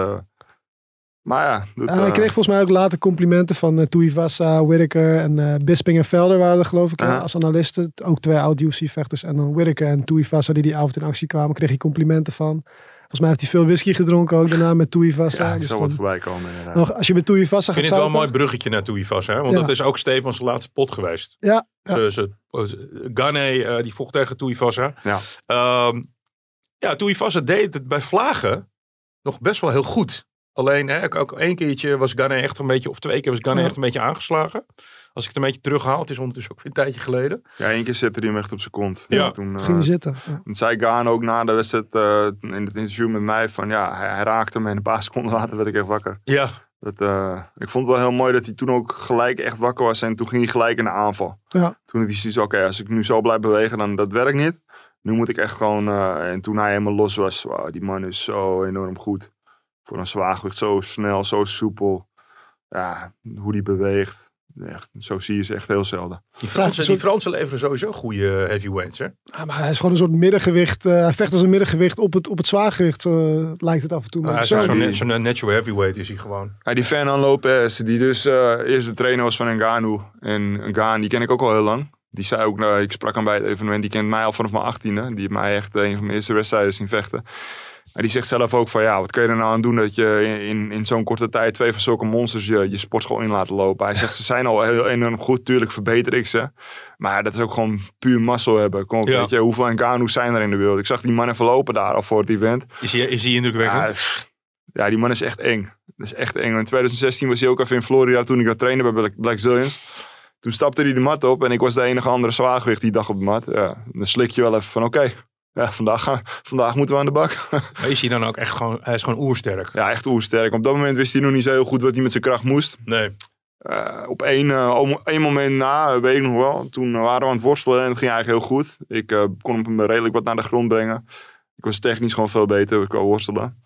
C: eh, maar ja, dat,
D: Uh, hij
C: eh,
D: kreeg volgens mij ook later complimenten van uh, Tuivasa, Whittaker en eh, Bisping en Velder waren er geloof ik eh, als analisten. Ook twee oud-UFC-vechters. En dan Whittaker en Tuivasa die die avond in actie kwamen, kreeg hij complimenten van. Volgens mij heeft hij veel whisky gedronken ook daarna met Tuivasa.
C: ja, ik
D: Dus
C: zal wat voorbij komen
D: nog, als je met Tuivasa
B: Ik
D: gaat
B: vind het wel een mooi bruggetje naar Tuivasa. Hè? Want
D: Ja.
B: dat is ook Stefans laatste pot geweest.
D: Ja, ja.
B: Ze, ze, ze- Gane, eh, die vocht tegen Tuivasa.
C: Ja.
B: Ehm, ja, Tuivasa deed het bij Vlagen nog best wel heel goed. Alleen, hè, ook, ook één keertje was Gane echt een beetje, of twee keer was Gane
D: Ja.
B: echt een beetje aangeslagen. Als ik het een beetje terughaal, het is ondertussen ook weer een tijdje geleden.
C: Ja, één keer zette hij hem echt op zijn kont.
B: Ja.
C: Toen,
D: Het
C: eh,
D: ging zitten. Ja.
C: toen zei Gaan ook na de wedstrijd eh, in het interview met mij van ja, hij, hij raakte me en een paar seconden later werd ik echt wakker.
B: Ja,
C: Dat, eh, ik vond het wel heel mooi dat hij toen ook gelijk echt wakker was en toen ging hij gelijk in de aanval.
D: Ja.
C: Toen had hij zoiets oké, als ik nu zo blijf bewegen, dan dat werkt niet. Nu moet ik echt gewoon, eh, en toen hij helemaal los was, wauw, die man is zo enorm goed. Voor een zwaargewicht, zo snel, zo soepel. Ja, hoe die beweegt. Echt, zo zie je ze echt heel zelden.
B: die Fransen,
D: Ja,
B: die
D: een
B: Fransen leveren sowieso goede heavyweights. Hè?
D: Ja, maar hij is gewoon een soort middengewicht. eh, hij vecht als een middengewicht op het, op het zwaargewicht. eh, lijkt het af en toe. Maar
B: hij is
D: zo-
B: ook zo'n zo'n natural heavyweight is hij gewoon.
C: Ja, die Fernand Lopez, die dus eh eerst de trainer was van Ngannou. En Ngannou, die ken ik ook al heel lang. Die zei ook, nou, ik sprak hem bij het evenement, die kent mij al vanaf mijn achttiende. Die heeft mij echt een van mijn eerste wedstrijden zien vechten. Maar die zegt zelf ook van, ja, wat kun je er nou aan doen dat je in, in zo'n korte tijd twee van zulke monsters je, je sportschool in laat lopen. Hij zegt, ze zijn al heel enorm goed, tuurlijk verbeter ik ze. Maar dat is ook gewoon puur muscle hebben. Kom
B: Ja.
C: weet je, hoeveel Ngannou's zijn er in de wereld? Ik zag die man even lopen daar al voor het event.
B: Is hij, is indrukwekkend?
C: Ja, ja, die man is echt eng. Dat is echt eng. In 2016 was hij ook even in Florida toen ik dat trainde bij Black, Black Zillions. Toen stapte hij de mat op en ik was de enige andere zwaargewicht die dag op de mat. Ja, dan slik je wel even van oké, ja, vandaag, vandaag moeten we aan de bak.
B: Maar is hij dan ook echt gewoon, hij is gewoon oersterk?
C: ja, echt oersterk. Op dat moment wist hij nog niet zo heel goed wat hij met zijn kracht moest.
B: Nee.
C: Eh, op één, om- één moment na, eh, weet ik nog wel, toen waren we aan het worstelen en het ging eigenlijk heel goed. Ik kon hem redelijk wat naar de grond brengen. Ik was technisch gewoon veel beter qua worstelen.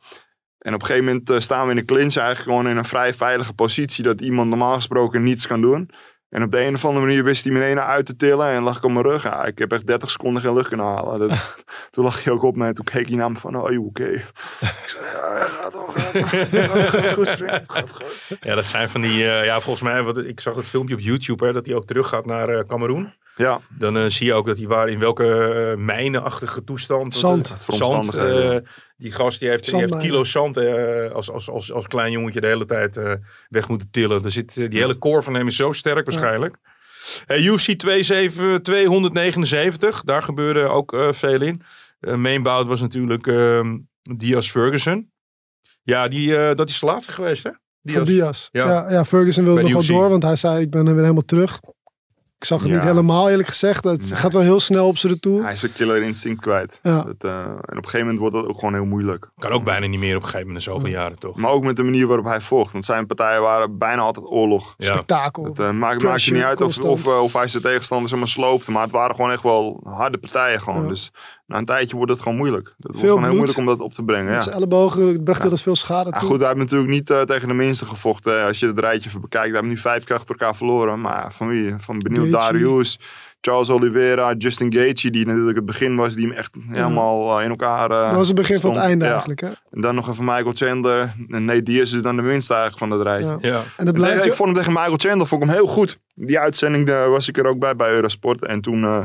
C: En op een gegeven moment staan we in de clinch eigenlijk gewoon in een vrij veilige positie. Dat iemand normaal gesproken niets kan doen. En op de een of andere manier wist hij me ene uit te tillen en lag ik op mijn rug. Ja, ik heb echt 30 seconden geen lucht kunnen halen. Dat, toen lag hij ook op me en toen keek hij naar me van, oh, oké? Ik zei, ja, gaat wel, gaat wel. Gaat wel goed, vriend. Gaat goed.
B: Ja, dat zijn van die, eh, ja, volgens mij, wat, ik zag het filmpje op YouTube, hè, dat hij ook terug gaat naar eh Cameroen.
C: Ja,
B: Dan eh, zie je ook dat hij waar in welke eh, mijnenachtige toestand.
D: Zand.
B: eh, die gast die heeft, die heeft kilo zand eh, als, als, als, als klein jongetje de hele tijd eh, weg moeten tillen. Er zit, die hele core van hem is zo sterk waarschijnlijk. Eh, UFC 27, 279, daar gebeurde ook veel in. Uh, mainbout was natuurlijk ehm Diaz Ferguson. Ja, die, eh, dat is de laatste geweest hè?
D: Van Diaz.
B: Ja.
D: Ja. Ja, Ferguson wilde nog wel
B: UFC.
D: door, want hij zei ik ben er weer helemaal terug. Ik zag het
C: Ja.
D: niet helemaal eerlijk gezegd. Het
C: Nee.
D: gaat wel heel snel op zijn retour.
C: hij is een killer instinct kwijt.
D: Ja.
C: Dat, eh, en op een gegeven moment wordt dat ook gewoon heel moeilijk.
B: Kan ook bijna niet meer op een gegeven moment, na zoveel jaren toch?
C: Maar ook met de manier waarop hij vocht. Want zijn partijen waren bijna altijd oorlog.
B: Ja.
D: Spektakel.
C: Het eh, maakt, maakt je niet uit of, of, eh, of hij zijn tegenstanders helemaal sloopte. Maar het waren gewoon echt wel harde partijen. Gewoon.
D: Ja.
C: Dus na een tijdje wordt het gewoon moeilijk. Het wordt
D: Veel
C: gewoon heel
D: bloed.
C: moeilijk om dat op te brengen. Ja.
D: zijn ellebogen bracht hij
C: Ja.
D: dat veel schade
C: Ja,
D: toe.
C: goed, hij heeft natuurlijk niet eh, tegen de minste gevochten. Als je het rijtje even bekijkt, hij heeft nu vijf keer achter elkaar verloren. Maar van wie? Van benieuwd. Darius, Charles Oliveira, Justin Gaethje, die natuurlijk het begin was, die hem echt helemaal eh, in elkaar eh,
D: dat was het begin van het
C: stond.
D: einde
C: Ja.
D: eigenlijk. Hè?
C: En dan nog even Michael Chandler. En Nate Diaz is dan de minste eigenlijk van dat rijtje.
D: Ja.
B: Ja.
D: En dat
C: Nee,
D: blijft
C: ik
D: je...
C: vond hem tegen Michael Chandler vond ik hem heel goed. Die uitzending was ik er ook bij bij Eurosport. En toen eh,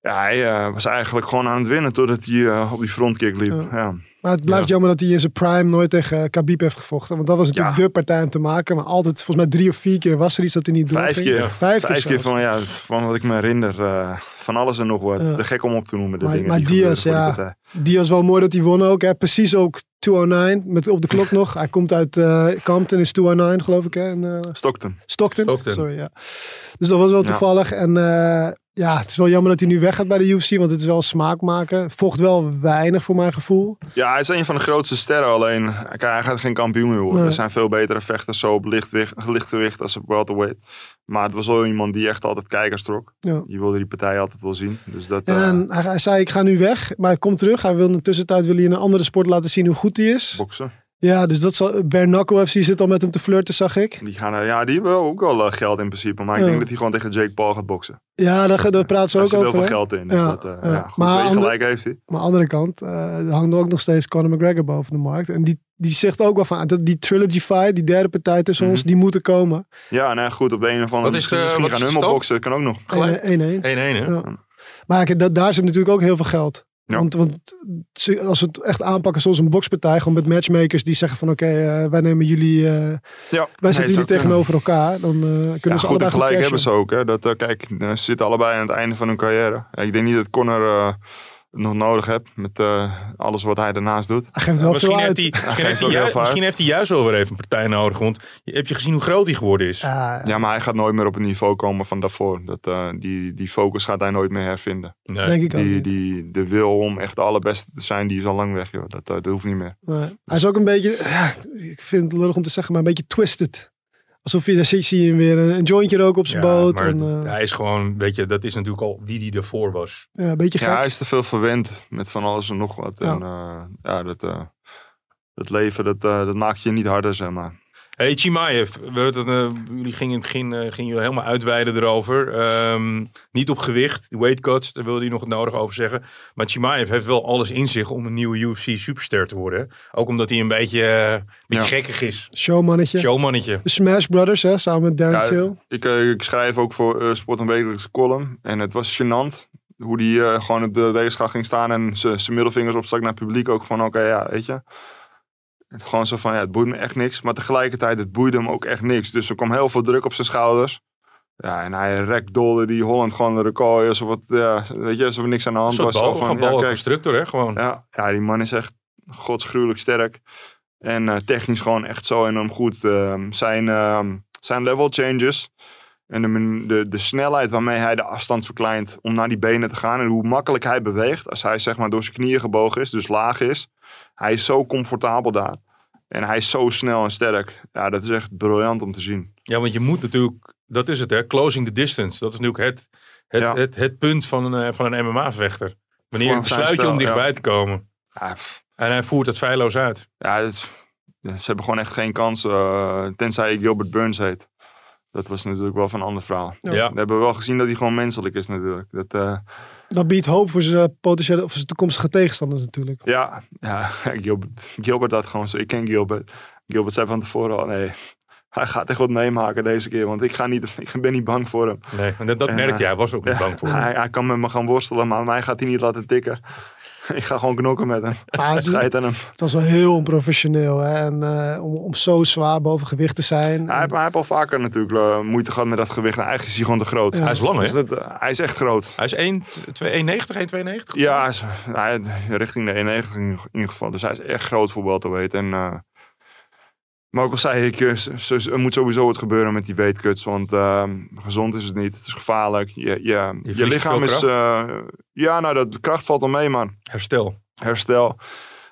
C: ja, hij eh, was eigenlijk gewoon aan het winnen totdat hij eh, op die frontkick liep.
D: Ja.
C: Ja.
D: Maar het blijft jammer dat hij in zijn prime nooit tegen Khabib heeft gevochten. Want dat was natuurlijk
C: Ja.
D: de partij om te maken. Maar altijd, volgens mij drie of vier keer was er iets dat hij niet doorging.
C: Vijf keer.
B: Ja.
D: Vijf,
C: Vijf keer van, ja, van wat ik me herinner. eh, van alles en nog wat.
D: Ja.
C: Te gek om op te noemen. De
D: Maar-
C: dingen
D: maar
C: die
D: Diaz, ja. was wel mooi dat hij won ook. Hè. Precies ook 209 met op de klok nog. Hij komt uit eh Compton, is 209 geloof ik. Hè. En, eh,
C: Stockton.
D: Stockton.
B: Stockton.
D: Sorry, ja. Dus dat was wel
C: Ja.
D: toevallig. En eh, ja, het is wel jammer dat hij nu weggaat bij de UFC. Want het is wel een smaakmaker. Vocht wel weinig voor mijn gevoel.
C: Ja, hij is een van de grootste sterren. Alleen hij gaat geen kampioen meer worden.
D: Nee.
C: Er zijn veel betere vechters zo op lichtgewicht, lichtgewicht als op welterweight. Maar het was wel iemand die echt altijd kijkers trok.
D: Ja.
C: Je wilde die partij altijd wel zien. Dus dat,
D: Ja,
C: eh,
D: en hij, hij zei, ik ga nu weg. Maar hij komt terug. Hij wil in de tussentijd wil hij in een andere sport laten zien hoe goed hij is.
C: boksen.
D: Ja, dus dat zal... Knuckle FC zit al met hem te flirten, zag ik.
C: Die, gaan, ja, die hebben ook wel eh, geld in principe. Maar ik
D: Ja.
C: denk dat hij gewoon tegen Jake Paul gaat boksen.
D: Ja, daar, daar praten ze ook
C: zit heel
D: over.
C: veel geld in. Dus
D: Ja,
C: dat, eh,
D: ja.
C: ja. goed,
D: Maar ander-
C: gelijk heeft hij.
D: Maar aan de andere kant, eh, er hangt ook nog steeds Conor McGregor boven de markt. En die, die zegt ook wel van, dat die trilogy fight, die derde partij tussen
C: Mhm.
D: ons, die moeten komen.
C: Ja, nee, goed. Op de een of andere
B: Wat is
C: misschien,
B: de-
C: misschien
B: wat
C: gaan hun boksen. Dat kan ook nog.
B: Gelijk.
D: 1-1.
B: 1-1 hè?
D: Ja. Maar kijk, dat, daar zit natuurlijk ook heel veel geld.
C: Ja.
D: Want, want ze- als we het echt aanpakken zoals een bokspartij, gewoon met matchmakers die zeggen van oké, eh, wij nemen jullie, eh,
C: Ja,
D: wij
C: nee,
D: jullie
C: kunnen.
D: tegenover elkaar. Dan eh, kunnen
C: Ja,
D: ze
C: goed, en gelijk hebben ze ook. Hè. Dat, kijk, ze zitten allebei aan het einde van hun carrière. Ik denk niet dat Conor het nog nodig heeft met eh, alles wat hij daarnaast doet.
D: Hij geeft wel
B: Misschien
D: veel
B: heeft,
D: uit.
B: hij, misschien, heeft
C: ook
B: hij
C: heel
B: ju-
C: veel
B: misschien heeft hij juist wel weer even een partij nodig. Want je- heb je gezien hoe groot hij geworden is?
D: Ja,
C: Ja, maar hij gaat nooit meer op het niveau komen van daarvoor. Dat, eh, die, die focus gaat hij nooit meer hervinden.
B: Nee.
D: denk ik ook.
C: Die,
D: niet.
C: die, de wil om echt de allerbeste te zijn, die is al lang weg. Joh. Dat, eh, dat hoeft niet meer.
D: Nee. Hij is ook een beetje, ja, ik vind het lullig om te zeggen, maar een beetje twisted. Alsof je, daar zie zie je hem weer een, een jointje roken op zijn
B: Ja,
D: boot.
B: maar
D: En,
B: het-
D: eh,
B: hij is gewoon, weet je, dat is natuurlijk al wie die ervoor was.
D: ja, een beetje gek.
C: Ja, hij is te veel verwend met van alles en nog wat.
D: Ja.
C: En eh, ja, dat, eh, dat leven, dat, eh, dat maakt je niet harder, zeg maar.
B: Hey, Chimaev, eh, jullie gingen in het begin eh, gingen jullie helemaal uitweiden erover. Ehm, niet op gewicht, de weight cuts, daar wilde hij nog het nodig over zeggen. Maar Chimaev heeft wel alles in zich om een nieuwe UFC superster te worden. Ook omdat hij een beetje, eh, een beetje
C: Ja.
B: gekkig is.
D: Showmannetje.
B: Showmannetje.
D: Smash Brothers, hè, samen met Darren
C: Ja,
D: Till.
C: Ik, ik schrijf ook voor Sport een wekelijkse column. En het was gênant hoe die eh, gewoon op de weegschaal ging staan en zijn middelvingers opstak naar het publiek. Ook van, oké, ja, weet je. Gewoon zo van, ja, het boeit me echt niks. Maar tegelijkertijd, het boeide hem ook echt niks. Dus er kwam heel veel druk op zijn schouders. Ja, en hij rekdolde die Holland gewoon de record. Alsof, het, ja, weet je, alsof er niks aan de hand was.
B: bal,
C: Zo van,
B: gewoon
C: ja, kijk,
B: constructor, hè, gewoon.
C: ja, ja, die man is echt godsgruwelijk sterk. En eh, technisch gewoon echt zo enorm goed. Ehm, zijn, ehm, zijn level changes. En de, de, de snelheid waarmee hij de afstand verkleint om naar die benen te gaan. En hoe makkelijk hij beweegt. Als hij zeg maar door zijn knieën gebogen is, dus laag is. Hij is zo comfortabel daar. En hij is zo snel en sterk. Ja, dat is echt briljant om te zien.
B: Ja, want je moet natuurlijk, dat is het hè, closing the distance. Dat is natuurlijk het, het,
C: Ja.
B: het, het punt van een, eh, van een MMA-vechter. Wanneer besluit je om dichtbij te komen.
C: Ja.
B: En hij voert het feilloos uit.
C: Ja, ze hebben gewoon echt geen kans. eh, tenzij Gilbert Burns heet. Dat was natuurlijk wel van een ander verhaal.
D: Ja.
B: Ja.
C: We hebben wel gezien dat hij gewoon menselijk is natuurlijk. Dat, eh,
D: Dat biedt hoop voor zijn potentiële of zijn toekomstige tegenstanders natuurlijk.
C: ja, ja Gilbert, Gilbert had gewoon zo. Ik ken Gilbert. Gilbert zei van tevoren al, nee, hij gaat echt wat meemaken deze keer. Want ik, ga niet, ik ben niet bang voor hem.
B: Nee, en dat, dat
C: En,
B: merkte
C: eh,
B: hij. Hij was ook niet bang voor.
C: Hij, hij kan met me gaan worstelen, maar mij gaat hij niet laten tikken. ik ga gewoon knokken met hem.
D: Maar het,
C: Scheid aan hem.
D: het was wel heel onprofessioneel. Hè? En eh, om, om zo zwaar boven gewicht te zijn.
C: Hij, heeft- hij heeft al vaker natuurlijk eh, moeite gehad met dat gewicht. En eigenlijk is hij gewoon te groot.
D: Ja.
B: Hij is lang, hè?
C: Dus dat, eh, hij is echt groot.
B: Hij is 1, 2, 1,90, 1,92?
C: Ja, hij is, hij, richting de 91 in ieder geval. Dus hij is echt groot voor welterweight. En, eh maar ook al zei ik, eh, er moet sowieso wat gebeuren met die weightcuts. Want eh, gezond is het niet. Het is gevaarlijk. Je, je, je, lichaam is... eh, ja, nou, dat, de kracht valt al mee, man.
B: Herstel.
C: Herstel.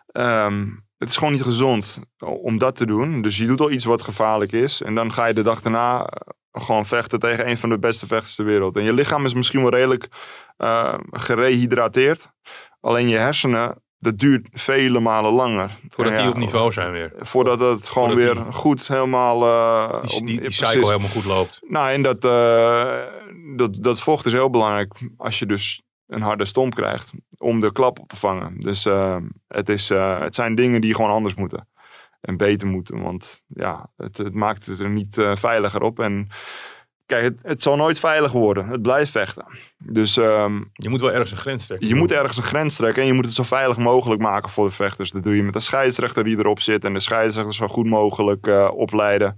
C: Ehm, het is gewoon niet gezond om dat te doen. Dus je doet al iets wat gevaarlijk is. En dan ga je de dag daarna eh, gewoon vechten tegen een van de beste vechters ter wereld. En je lichaam is misschien wel redelijk eh, gerehydrateerd. Alleen je hersenen, dat duurt vele malen langer.
B: Voordat die op niveau zijn weer.
C: Voordat het gewoon
B: Voordat
C: weer
B: die-
C: goed helemaal... eh,
B: Die, die, cycle helemaal goed loopt.
C: Nou, en dat, eh, dat, dat vocht is heel belangrijk als je dus een harde stomp krijgt om de klap op te vangen. Dus eh, het, is, het zijn dingen die gewoon anders moeten en beter moeten. Want ja, het, het maakt het er niet veiliger op. En kijk, het, het zal nooit veilig worden. Het blijft vechten. Dus ehm,
B: Je moet wel ergens een grens trekken.
C: je moet ergens een grens trekken en je moet het zo veilig mogelijk maken voor de vechters. Dat doe je met een scheidsrechter die erop zit en de scheidsrechter zo goed mogelijk eh, opleiden.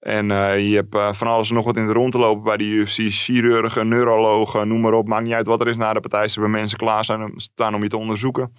C: En eh, je hebt eh, van alles en nog wat in de rond te lopen bij de UFC. Chirurgen, neurologen, noem maar op. Maakt niet uit wat er is na de partij. Ze hebben mensen klaar zijn, staan om je te onderzoeken.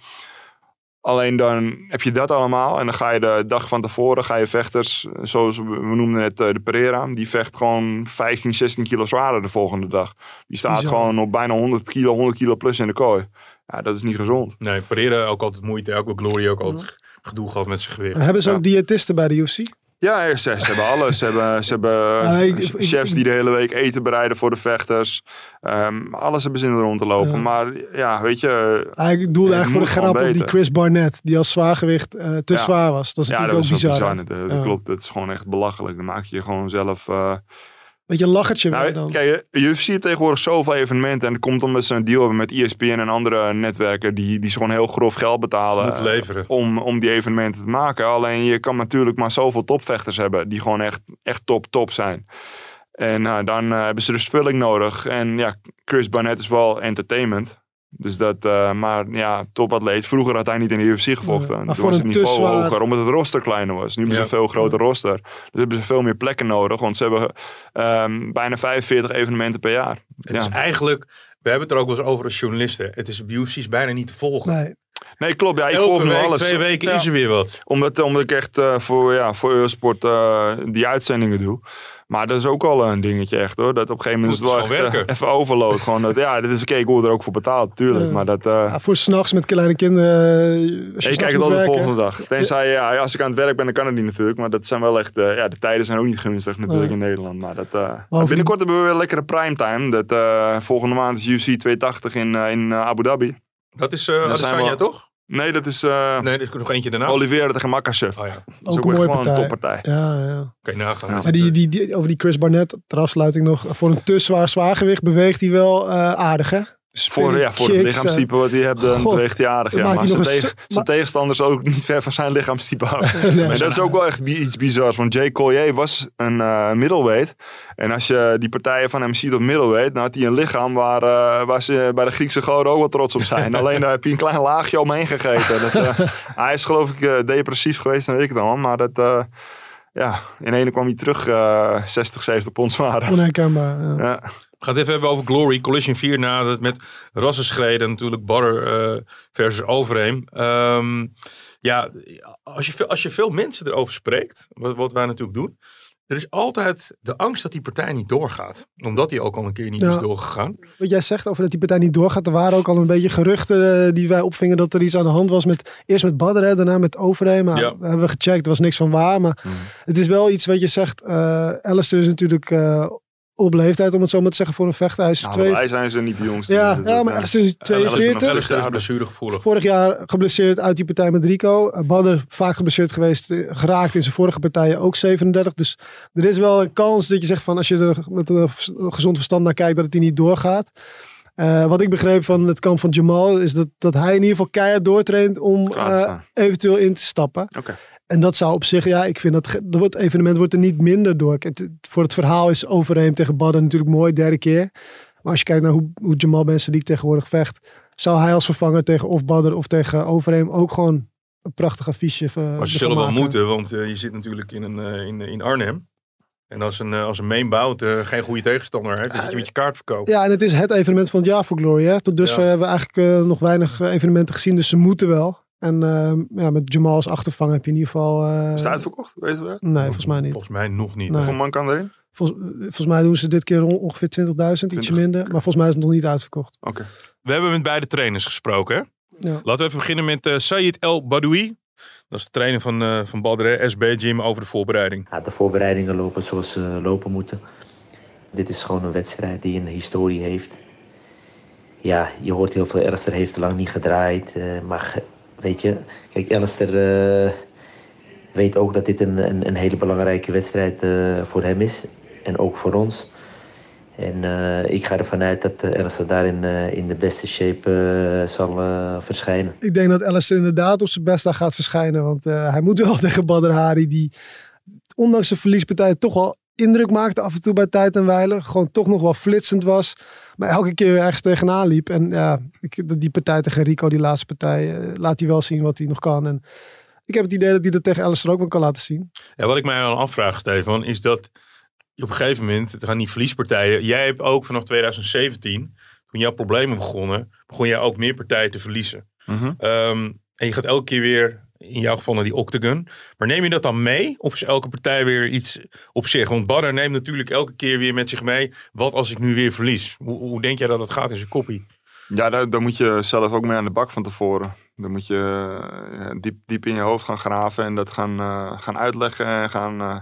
C: Alleen dan heb je dat allemaal. En dan ga je de dag van tevoren, ga je vechters, zoals we noemden net eh, de Pereira. Die vecht gewoon 15, 16 kilo zwaarder de volgende dag. Die staat gewoon op bijna 100 kilo, 100 kilo plus in de kooi. Ja, dat is niet gezond.
B: Nee, Pereira ook altijd moeite. Ook wel Glory ook altijd gedoe gehad met zijn gewicht.
D: Hebben ze
C: Ja.
D: ook diëtisten bij de UFC?
C: Ja, ze, ze hebben alles. Ze hebben, ze hebben
D: Ja, ik- ik-
C: chefs
D: ik-
C: die de hele week eten bereiden voor de vechters. Ehm, alles hebben ze in de rond te lopen.
D: Ja.
C: Maar ja, weet je...
D: Ja, ik doelde
C: Het
D: eigenlijk voor de grap op die. Chris Barnett. Die als zwaargewicht eh, te
C: Ja.
D: zwaar was. Dat is
C: Ja, dat
D: natuurlijk
C: was
D: ook bizar.
C: bizar.
D: hè?
C: natuurlijk. Dat
D: Ja.
C: klopt. Dat is gewoon echt belachelijk. Dan maak je je gewoon zelf... eh,
D: Beetje een lachertje weer
C: Nou,
D: dan.
C: kijk, UFC heeft tegenwoordig zoveel evenementen. En dat komt omdat ze een deal hebben met E ESPN en andere netwerken. Die, die ze gewoon heel grof geld betalen.
B: moeten leveren.
C: om, om die evenementen te maken. Alleen je kan natuurlijk maar zoveel topvechters hebben die gewoon echt, echt top, top zijn. En nou, dan eh, hebben ze dus vulling nodig. En ja, Chris Barnett is wel entertainment. Dus dat, eh, maar ja, topatleet. Vroeger had hij niet in de UFC gevochten.
D: maar
C: Toen was het niveau
D: zwaar-
C: hoger, omdat het roster kleiner was. Nu hebben ze
B: Ja.
C: een veel groter roster. Dus hebben ze veel meer plekken nodig. Want ze hebben ehm, bijna 45 evenementen per jaar.
B: Het
C: Ja.
B: is eigenlijk, we hebben het er ook wel eens over als journalisten. Het is bij UFC's bijna niet te volgen.
D: Nee.
C: Nee, klopt. Ja, ik
B: Elke
C: volg nu
B: week,
C: alles.
B: twee weken
C: Ja.
B: is er weer wat.
C: Omdat, omdat ik echt eh, voor, ja, voor Eurosport eh, die uitzendingen doe. Maar dat is ook al een dingetje echt hoor. Dat op een gegeven moment
B: Moet
C: het
B: het
C: wel
B: gewoon
C: echt, eh,
B: werken.
C: even overload. gewoon dat, ja, dit is oké, ik word er ook voor betaald, tuurlijk.
D: Ja.
C: Maar dat, eh,
D: Ja, voor s'nachts met kleine kinderen. eh,
C: ik kijk het al de volgende dag. Tenzij, ja, als ik aan het werk ben, dan kan het niet natuurlijk. Maar dat zijn wel echt, eh, ja, de tijden zijn ook niet gunstig natuurlijk in Nederland. Maar dat, eh, binnenkort hebben we weer lekkere primetime. Dat, eh, volgende maand is UFC 280 in, in Abu Dhabi.
B: Dat is uh,
C: zijn
B: Adesanya toch?
C: Nee, dat is eh
B: Nee, er is nog eentje daarna.
C: Oliveira tegen Makachev.
B: Oh ja,
C: Dat is
D: Ook
C: ook,
D: een
C: echt
D: mooie
C: gewoon een
D: partij.
C: toppartij.
D: Ja, ja.
B: je nagaan.
C: Ja.
D: Maar die, die, die, over die Chris Barnett, ter afsluiting nog. Voor een te zwaar zwaargewicht beweegt hij wel eh, aardig, hè?
C: Voor, ja, voor het lichaamstype wat hij heeft, dan
D: God.
C: beweegt hij aardig. Ja. Maar zijn, tegen- tegenstanders ook niet ver van zijn lichaamstype af.
D: eh, nee.
C: En dat is ook wel echt iets bizars. Want Jay Collier was een eh middleweight. En als je die partijen van hem ziet op middleweight, dan had hij een lichaam waar, eh, waar ze bij de Griekse goden ook wel trots op zijn. Alleen daar heb je een klein laagje omheen gegeten. Dat, eh, hij is geloof ik eh, depressief geweest, dan weet ik het allemaal. Maar dat, eh, ja, in ene kwam hij terug eh 60, 70 pond zwaarder.
D: Onherkenbaar. Ja.
C: Ja.
B: We gaan het even hebben over Glory. Collision 4 nadert met rassenschreden. Natuurlijk Barrer eh, versus Overeem. Ehm, ja, als je, veel, als je veel mensen erover spreekt, wat, wat wij natuurlijk doen. Er is altijd de angst dat die partij niet doorgaat. Omdat die ook al een keer niet
D: Ja.
B: is doorgegaan.
D: Wat jij zegt over dat die partij niet doorgaat. Er waren ook al een beetje geruchten eh, die wij opvingen dat er iets aan de hand was. Met, eerst met Badr, hè, daarna met Overeem. Maar
B: Ja.
D: we hebben gecheckt, er was niks van waar. Maar
C: Mm.
D: het is wel iets wat je zegt. Alistair is natuurlijk op leeftijd, om het zo maar te zeggen, voor een vechter. Hij is
C: Nou,
D: twee...
C: wij zijn ze niet de jongste.
D: Ja,
C: Dus
D: ja, maar is
B: nog
D: 42.
B: Alistair is blessuregevoelig.
D: Vorig jaar geblesseerd uit die partij met Rico. Uh, Badder vaak geblesseerd geweest, eh, geraakt in zijn vorige partijen ook 37. Dus er is wel een kans dat je zegt van als je er met een gezond verstand naar kijkt dat het die niet doorgaat. Uh, wat ik begreep van het kamp van Jamal is dat, dat hij in ieder geval keihard doortraint om uh, eventueel in te stappen.
C: Oké.
D: En dat zou op zich, ja, ik vind dat dat wordt- evenement wordt er niet minder door. Het, het- voor het verhaal is Overeem tegen Badden natuurlijk mooi, derde keer. Maar als je kijkt naar hoe, hoe Jamal Ben Sadiq tegenwoordig vecht, zou hij als vervanger tegen of Badder of tegen Overeem ook gewoon een prachtig affiche uh,
B: Maar ze zullen wel moeten, want eh, je zit natuurlijk in, een, eh, in, in Arnhem. En als een, eh, als een mainbout eh, geen goede tegenstander heeft, dan zit je met je kaart verkopen.
D: Ja, en het is het evenement van het jaar voor Glory. Hè? Tot dusver
B: Ja.
D: hebben we eigenlijk eh, nog weinig eh, evenementen gezien, dus ze moeten wel. En eh, ja, met Jamal als achtervanger heb je in ieder geval... eh,
C: Is het uitverkocht? Weet je wel?
D: Nee, volgens mij niet.
B: Volgens mij nog niet.
D: Nee.
C: Hoeveel man kan erin?
D: Vol- volgens mij doen ze dit keer on- ongeveer 20.000, ietsje
C: 20.
D: minder. Maar volgens mij is het nog niet uitverkocht.
C: Oké.
B: We hebben met beide trainers gesproken. Hè?
D: Ja.
B: Laten we even beginnen met eh Sayed El Badoui. Dat is de trainer van, eh van Badr, hè, SB Gym, over de voorbereiding.
E: Ja, de voorbereidingen lopen zoals ze lopen moeten. Dit is gewoon een wedstrijd die een historie heeft. Ja, je hoort heel veel. Alistair heeft lang niet gedraaid. eh, maar weet je, kijk, Alistair eh, weet ook dat dit een, een, een hele belangrijke wedstrijd eh, voor hem is. En ook voor ons. En eh, ik ga ervan uit dat Alistair daarin in de beste shape zal verschijnen.
D: Ik denk dat Alistair inderdaad op zijn best daar gaat verschijnen. Want hij moet wel tegen Badr Hari, die ondanks zijn verliespartij toch wel indruk maakte af en toe bij tijd en wijle. Gewoon toch nog wel flitsend was. Maar elke keer weer ergens tegenaan liep. En ja, ik, die partij tegen Rico, die laatste partij, eh, laat hij wel zien wat hij nog kan. En ik heb het idee dat hij dat tegen Alistair ook wel kan laten zien.
B: Ja, wat ik mij dan afvraag, Stefan, is dat je op een gegeven moment, het gaan die verliespartijen. Jij hebt ook vanaf 2017, toen jouw problemen begonnen, begon jij ook meer partijen te verliezen.
C: Mhm.
B: Ehm, en je gaat elke keer weer, in jouw geval naar die octagon. Maar neem je dat dan mee? Of is elke partij weer iets op zich? Want Badder neemt natuurlijk elke keer weer met zich mee. Wat als ik nu weer verlies? Hoe, hoe denk jij dat het gaat in zijn koppie?
C: Ja, daar, moet je zelf ook mee aan de bak van tevoren. Dan moet je eh, diep, diep in je hoofd gaan graven en dat gaan, eh, gaan uitleggen en gaan, eh,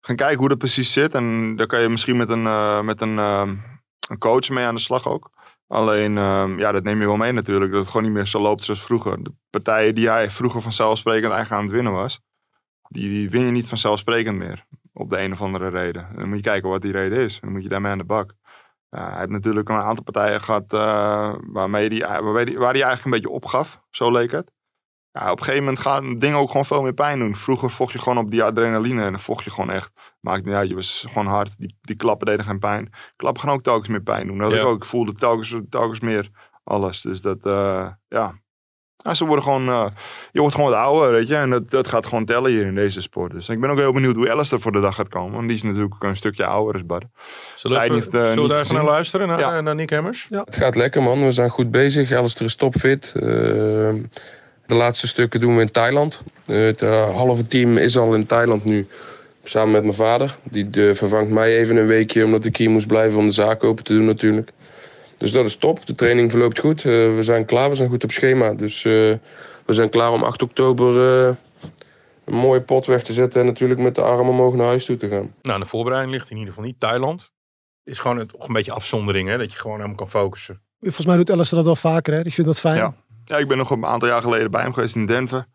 C: gaan kijken hoe dat precies zit. En daar kan je misschien met een, met een, een coach mee aan de slag ook. Alleen, eh, ja, dat neem je wel mee natuurlijk. Dat het gewoon niet meer zo loopt zoals vroeger. De partijen die hij vroeger vanzelfsprekend eigenlijk aan het winnen was, die, die win je niet vanzelfsprekend meer. Op de een of andere reden. Dan moet je kijken wat die reden is. Dan moet je daarmee aan de bak. Hij heeft natuurlijk een aantal partijen gehad uh, waarmee die, die, waar hij eigenlijk een beetje opgaf. Zo leek het. Ja, op een gegeven moment gaan dingen ook gewoon veel meer pijn doen. Vroeger vocht je gewoon op die adrenaline en dan vocht je gewoon echt. Maakt niet uit, je was gewoon hard. Die, die klappen deden geen pijn. Klappen gaan ook telkens meer pijn doen. Dat
B: Ja.
C: ik ook. Ik voelde telkens, telkens meer alles. Dus dat, uh, ja. ja. Ze worden gewoon, uh, je wordt gewoon wat ouder, weet je. En dat, dat gaat gewoon tellen hier in deze sport. Dus ik ben ook heel benieuwd hoe Alistair voor de dag gaat komen. Want die is natuurlijk ook een stukje ouder als Bart.
B: Zullen we,
C: Hij
B: even,
C: niet, uh,
B: zullen we
C: niet
B: daar even naar luisteren, naar,
C: Ja.
B: naar Nick Hemmers?
F: Het gaat lekker, man. We zijn goed bezig. Alistair is topfit. De laatste stukken doen we in Thailand. Het uh, halve team is al in Thailand nu. Samen met mijn vader. Die uh, vervangt mij even een weekje omdat ik hier moest blijven om de zaak open te doen natuurlijk. Dus dat is top. De training verloopt goed. Uh, we zijn klaar. We zijn goed op schema. Dus uh, we zijn klaar om 8 oktober uh, een mooie pot weg te zetten. En natuurlijk met de armen omhoog naar huis toe te gaan.
B: Nou, de voorbereiding ligt in ieder geval niet. Thailand is gewoon het, toch een beetje afzondering, hè? Dat je gewoon hem kan focussen.
D: Volgens mij doet Alistair dat wel vaker, hè? Die vindt dat fijn.
C: Ja. Ja, ik ben nog een aantal jaar geleden bij hem geweest in Denver.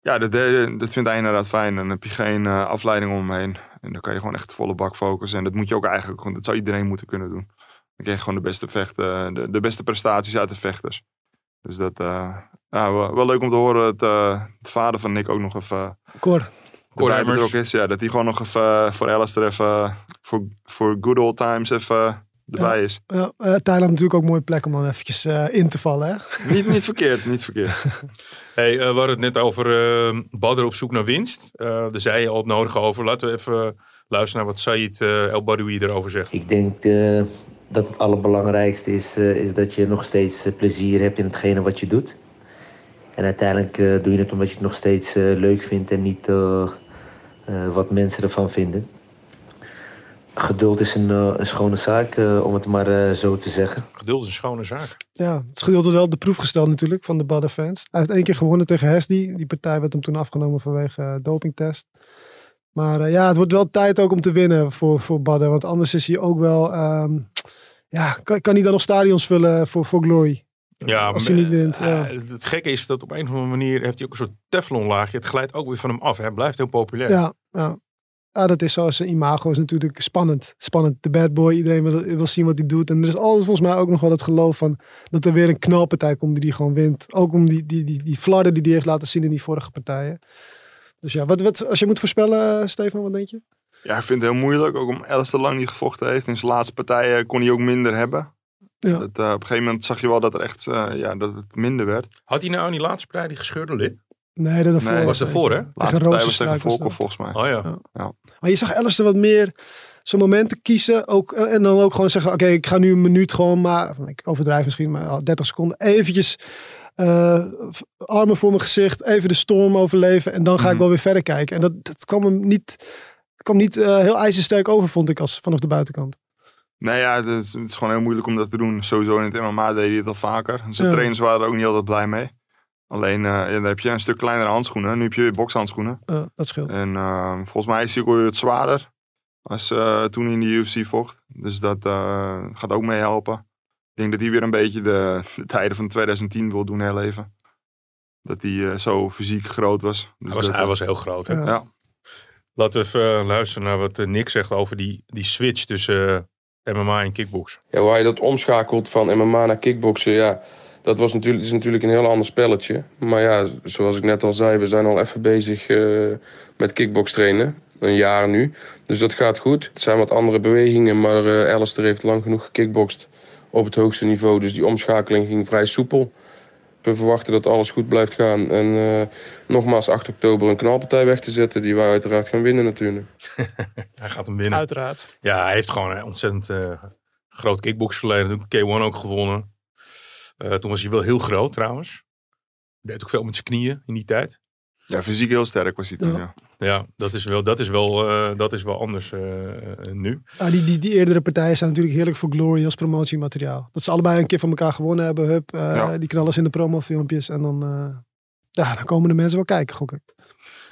C: Ja, dat, dat, dat vindt hij inderdaad fijn. Dan heb je geen uh, afleiding om hem heen. En dan kan je gewoon echt volle bak focussen. En dat moet je ook eigenlijk gewoon, dat zou iedereen moeten kunnen doen. Dan krijg je gewoon de beste vechten, de, de beste prestaties uit de vechters. Dus dat, uh, ja, wel, wel, leuk om te horen dat uh, de vader van Nick ook nog even
D: Cor.
B: Cor
C: is. Ja, dat hij gewoon nog even voor Alistair even, voor, voor good old times even erbij
D: ja,
C: is.
D: Ja, uh, Thailand natuurlijk ook een mooie plek om dan eventjes uh, in te vallen. Hè?
C: Niet, niet verkeerd, niet verkeerd.
B: hey, uh, we hadden het net over uh, Badr op zoek naar winst. Uh, daar zei je al het nodige over. Laten we even luisteren naar wat Said uh, El Badoui erover zegt.
E: Ik denk uh, dat het allerbelangrijkste is, uh, is dat je nog steeds uh, plezier hebt in hetgene wat je doet. En uiteindelijk uh, doe je het omdat je het nog steeds uh, leuk vindt en niet uh, uh, wat mensen ervan vinden. Geduld is een, uh, een schone zaak, uh, om het maar uh, zo te zeggen.
B: Geduld is een schone zaak.
D: Ja, het geduld is wel op de proef gesteld natuurlijk van de Badder fans. Hij heeft één keer gewonnen tegen Hesdy. Die partij werd hem toen afgenomen vanwege uh, dopingtest. Maar eh, ja, het wordt wel tijd ook om te winnen voor, voor Badden. Want anders is hij ook wel... ehm, ja, kan, kan hij dan nog stadions vullen voor, voor Glory?
B: Ja,
D: Als hij niet wint,
B: eh,
D: ja.
B: Het gekke is dat op een of andere manier heeft hij ook een soort teflonlaagje. Het glijdt ook weer van hem af. Hij blijft heel populair.
D: Ja, ja. Ja, dat is zo. Zijn imago is natuurlijk spannend. Spannend. De bad boy. Iedereen wil, wil zien wat hij doet. En er is altijd volgens mij ook nog wel het geloof van dat er weer een knalpartij komt die die gewoon wint. Ook om die, die, die, die flarden die hij heeft laten zien in die vorige partijen. Dus ja, wat, wat, als je moet voorspellen, eh, Stefan, wat denk je?
C: Ja, ik vind het heel moeilijk. Ook om Alistair lang niet gevochten heeft. In zijn laatste partijen kon hij ook minder hebben.
D: Ja.
C: Dat, eh, op een gegeven moment zag je wel dat, er echt, eh, ja, dat het minder werd.
B: Had hij nou in die laatste partij die gescheurde lip?
D: Nee, dat ervoor.
C: Nee,
B: was ervoor, hè?
C: De laatste partij was tegen volgens mij.
B: Oh ja.
D: Maar je zag Alistair wat meer zo'n momenten kiezen. Ook, eh, en dan ook gewoon zeggen, oké, ik ga nu een minuut gewoon maar, ik overdrijf misschien, maar al 30 seconden, eventjes eh, armen voor mijn gezicht, even de storm overleven en dan ga ik
C: Mhm.
D: wel weer verder kijken. En dat, dat kwam hem niet, kwam niet eh, heel ijzersterk over, vond ik, als vanaf de buitenkant.
C: Nee, ja, het is, het is gewoon heel moeilijk om dat te doen. Sowieso in het MMA deed hij het al vaker. Zijn
D: Ja.
C: trainers waren er ook niet altijd blij mee. Alleen, eh, ja, dan heb je een stuk kleinere handschoenen. Nu heb je weer bokshandschoenen.
D: Eh, dat scheelt.
C: En eh, volgens mij is hij ook weer wat zwaarder. Als eh, toen hij in de UFC vocht. Dus dat eh, gaat ook mee helpen. Ik denk dat hij weer een beetje de, de tijden van 2010 wil doen herleven. Dat hij eh, zo fysiek groot was. Dus
B: Hij was,
C: dat,
B: hij was heel groot. Hè?
D: Ja.
C: Ja.
B: Laten we even luisteren naar wat Nick zegt over die, die switch tussen MMA en kickbox.
F: Ja, waar je dat omschakelt van MMA naar kickboksen, ja, dat was natuurlijk, is natuurlijk een heel ander spelletje. Maar ja, zoals ik net al zei, we zijn al even bezig eh, met kickbox trainen. Een jaar nu. Dus dat gaat goed. Het zijn wat andere bewegingen, maar eh Alistair heeft lang genoeg gekickboxd op het hoogste niveau. Dus die omschakeling ging vrij soepel. We verwachten dat alles goed blijft gaan. En eh, nogmaals 8 oktober een knalpartij weg te zetten, die wij uiteraard gaan winnen natuurlijk.
B: Hij gaat hem winnen.
D: Uiteraard.
B: Ja, hij heeft gewoon een ontzettend eh, groot kickboxverleden. Toen K1 ook gewonnen. Eh, toen was hij wel heel groot trouwens. Deed ook veel met zijn knieën in die tijd.
C: ja, fysiek heel sterk was hij toen.
D: Ja.
C: Ja.
B: Ja, dat is wel, dat is wel, eh, dat is wel anders eh, nu.
D: Ah, die, die, die eerdere partijen zijn natuurlijk heerlijk voor Glory als promotiemateriaal. Dat ze allebei een keer van elkaar gewonnen hebben. Hup, eh,
C: Ja.
D: Die knallen ze in de promofilmpjes. En dan, eh, ja, dan komen de mensen wel kijken, gok ik.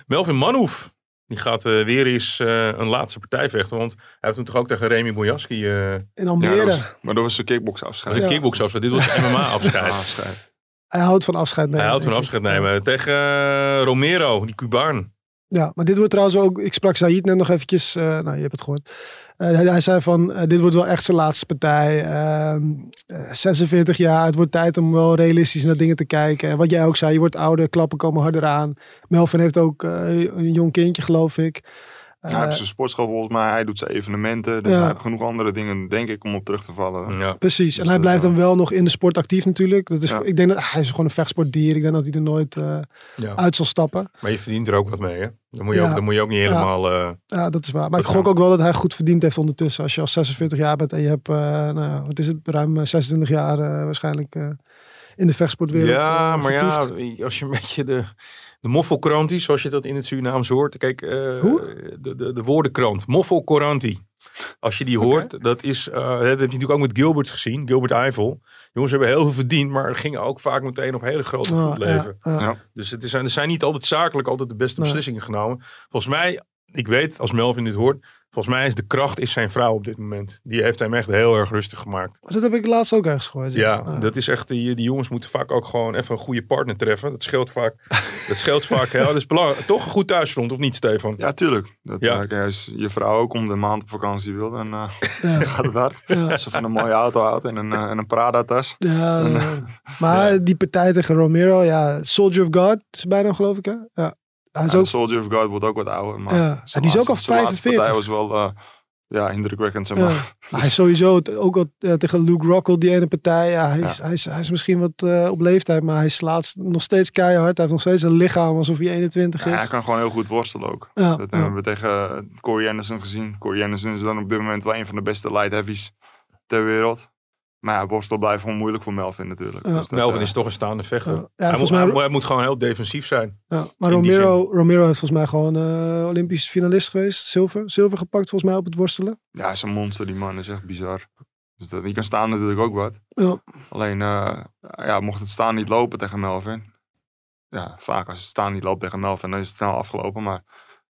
B: Melvin Manhoef. Die gaat eh, weer eens eh, een laatste partij vechten. Want hij heeft toen toch ook tegen Remy Bojaski uh,
D: In
C: Ja,
D: Almere.
C: dat was- maar dat was een kickbox afscheid.
B: de
D: Ja.
B: kickbox afscheid. Dit was MMA afscheid.
C: afscheid.
D: Hij houdt van afscheid nemen.
B: Hij houdt van afscheid nemen. Tegen eh, Romero, die Cubaan.
D: Ja, maar dit wordt trouwens ook... Ik sprak Said net nog eventjes... eh, nou, je hebt het gehoord. Eh, hij, zei van, eh, dit wordt wel echt zijn laatste partij. Ehm, eh, 46 jaar, het wordt tijd om wel realistisch naar dingen te kijken. En wat jij ook zei, je wordt ouder, klappen komen harder aan. Melvin heeft ook een jong kindje, geloof ik. Eh,
C: hij heeft zijn sportschool volgens mij. Hij doet zijn evenementen. Dus
D: Ja.
C: hij heeft genoeg andere dingen, denk ik, om op terug te vallen.
B: Ja.
D: Precies, en
C: Dus
D: hij blijft
C: eh,
D: dan wel nog in de sport actief natuurlijk. Dat is,
C: Ja.
D: Ik denk dat hij is gewoon een vechtsportdier. Ik denk dat hij er nooit eh,
B: Ja.
D: uit zal stappen.
B: Maar je verdient er ook wat mee, hè? Dan moet je,
D: Ja.
B: ook, dan moet je ook niet helemaal... eh,
D: Ja, dat is waar. Maar ik gok ook wel dat hij goed verdiend heeft ondertussen. Als je al 46 jaar bent en je hebt, eh, nou, wat is het, ruim eh, 26 jaar eh, waarschijnlijk eh, in de vechtsportwereld
B: ja,
D: eh,
B: maar ja, als je een beetje de, de moffelkrantie, zoals je dat in het Surinaams hoort. Kijk, eh,
D: Hoe?
B: De, de, de woordenkrant, moffelkrantie. Als je die hoort, dat is, eh, dat heb je natuurlijk ook met Gilbert gezien, Gilbert Eiffel. Jongens hebben heel veel verdiend, maar gingen ook vaak meteen op hele grote voet leven.
D: ja, ja.
C: Ja.
B: Dus het is, er zijn niet altijd zakelijk altijd de beste
D: Nee.
B: beslissingen genomen. Volgens mij, ik weet als Melvin dit hoort, volgens mij is de kracht is zijn vrouw op dit moment. Die heeft hem echt heel erg rustig gemaakt.
D: Dat heb ik laatst ook ergens gehoord.
B: Ja,
D: Ah.
B: dat is echt, die, die jongens moeten vaak ook gewoon even een goede partner treffen. Dat scheelt vaak, dat scheelt vaak heel. Dat is belangrijk. Toch een goed thuisfront, of niet Stefan?
C: Ja, tuurlijk. Dat,
B: Ja.
C: eh, als je vrouw ook om de maand op vakantie wil, dan eh,
D: Ja.
C: gaat het hard.
D: Ja.
C: Als ze van een mooie auto houdt en een, eh, en een Prada-tas.
D: Ja,
C: Dan,
D: ja. maar die partij tegen Romero, ja, Soldier of God is bijna geloof ik hè? Ja. Hij is ook,
C: Soldier of God wordt ook wat ouder. Maar
D: Ja. Die is ook al
C: zijn laatste
D: 45.
C: partij was wel eh, ja, indrukwekkend, zeg maar.
D: ja. Hij is sowieso ook al eh, tegen Luke Rockhold, die ene partij. Ja, hij, is, hij, is, hij is misschien wat eh, op leeftijd, maar hij slaat nog steeds keihard. Hij heeft nog steeds een lichaam alsof hij 21
C: Ja,
D: is.
C: hij kan gewoon heel goed worstelen ook. Dat hebben we tegen Corey Anderson gezien. Corey Anderson is dan op dit moment wel een van de beste light heavies ter wereld. Maar ja, worstel blijft gewoon moeilijk voor Melvin natuurlijk.
D: Ja.
C: Dus dat,
B: Melvin
C: eh,
B: is toch een staande vechter.
D: Ja. Ja,
B: hij, moet,
D: volgens mij-
B: hij, moet, hij moet gewoon heel defensief zijn.
D: Ja, maar Romero, Romero heeft volgens mij gewoon eh, Olympisch finalist geweest. Zilver, zilver gepakt volgens mij op het worstelen.
C: Ja, hij is een monster, die man. is echt bizar. Dus dat, die kan staan natuurlijk ook wat.
D: Ja.
C: Alleen, eh, ja, mocht het staan niet lopen tegen Melvin. Ja, vaak als het staan niet loopt tegen Melvin, dan is het snel afgelopen. Maar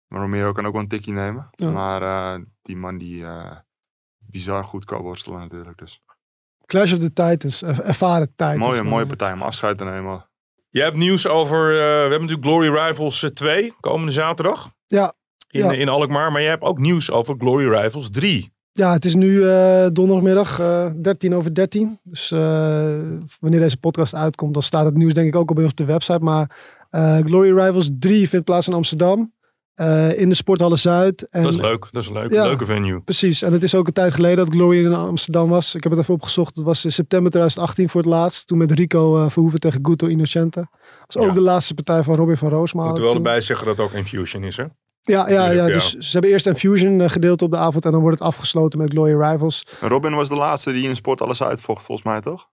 C: Maar Romero kan ook wel een tikje nemen.
D: Ja.
C: Maar eh, die man die eh, bizar goed kan worstelen natuurlijk. Dus
D: Clash of the Titans, er- ervaren Titans.
C: mooie, mooie partij om afscheid te nemen.
B: Je hebt nieuws over, eh, we hebben natuurlijk Glory Rivals eh, 2, komende zaterdag.
D: Ja,
B: In,
D: ja.
B: in Alkmaar, maar je hebt ook nieuws over Glory Rivals 3.
D: Ja, het is nu eh, donderdagmiddag, eh 13 over 13. Dus eh, wanneer deze podcast uitkomt, dan staat het nieuws denk ik ook al bij ons op de website. Maar eh, Glory Rivals 3 vindt plaats in Amsterdam. Eh, in de Sporthallen Zuid. En,
B: Dat is leuk, dat is een leuk,
D: Ja.
B: leuke venue.
D: Precies, en het is ook een tijd geleden dat Glory in Amsterdam was. Ik heb het even opgezocht. Het was in september 2018 voor het laatst. Toen met Rico eh, Verhoeven tegen Guto Innocente. Dat was ook
B: Ja.
D: de laatste partij van Robin van Roosmalen.
B: Moeten we wel erbij zeggen dat het ook Infusion is, hè?
D: Ja, ja, ja, dus ze hebben eerst Infusion eh, gedeeld op de avond. En dan wordt het afgesloten met Glory Rivals.
C: Robin was de laatste die in sport alles uitvocht, volgens mij toch?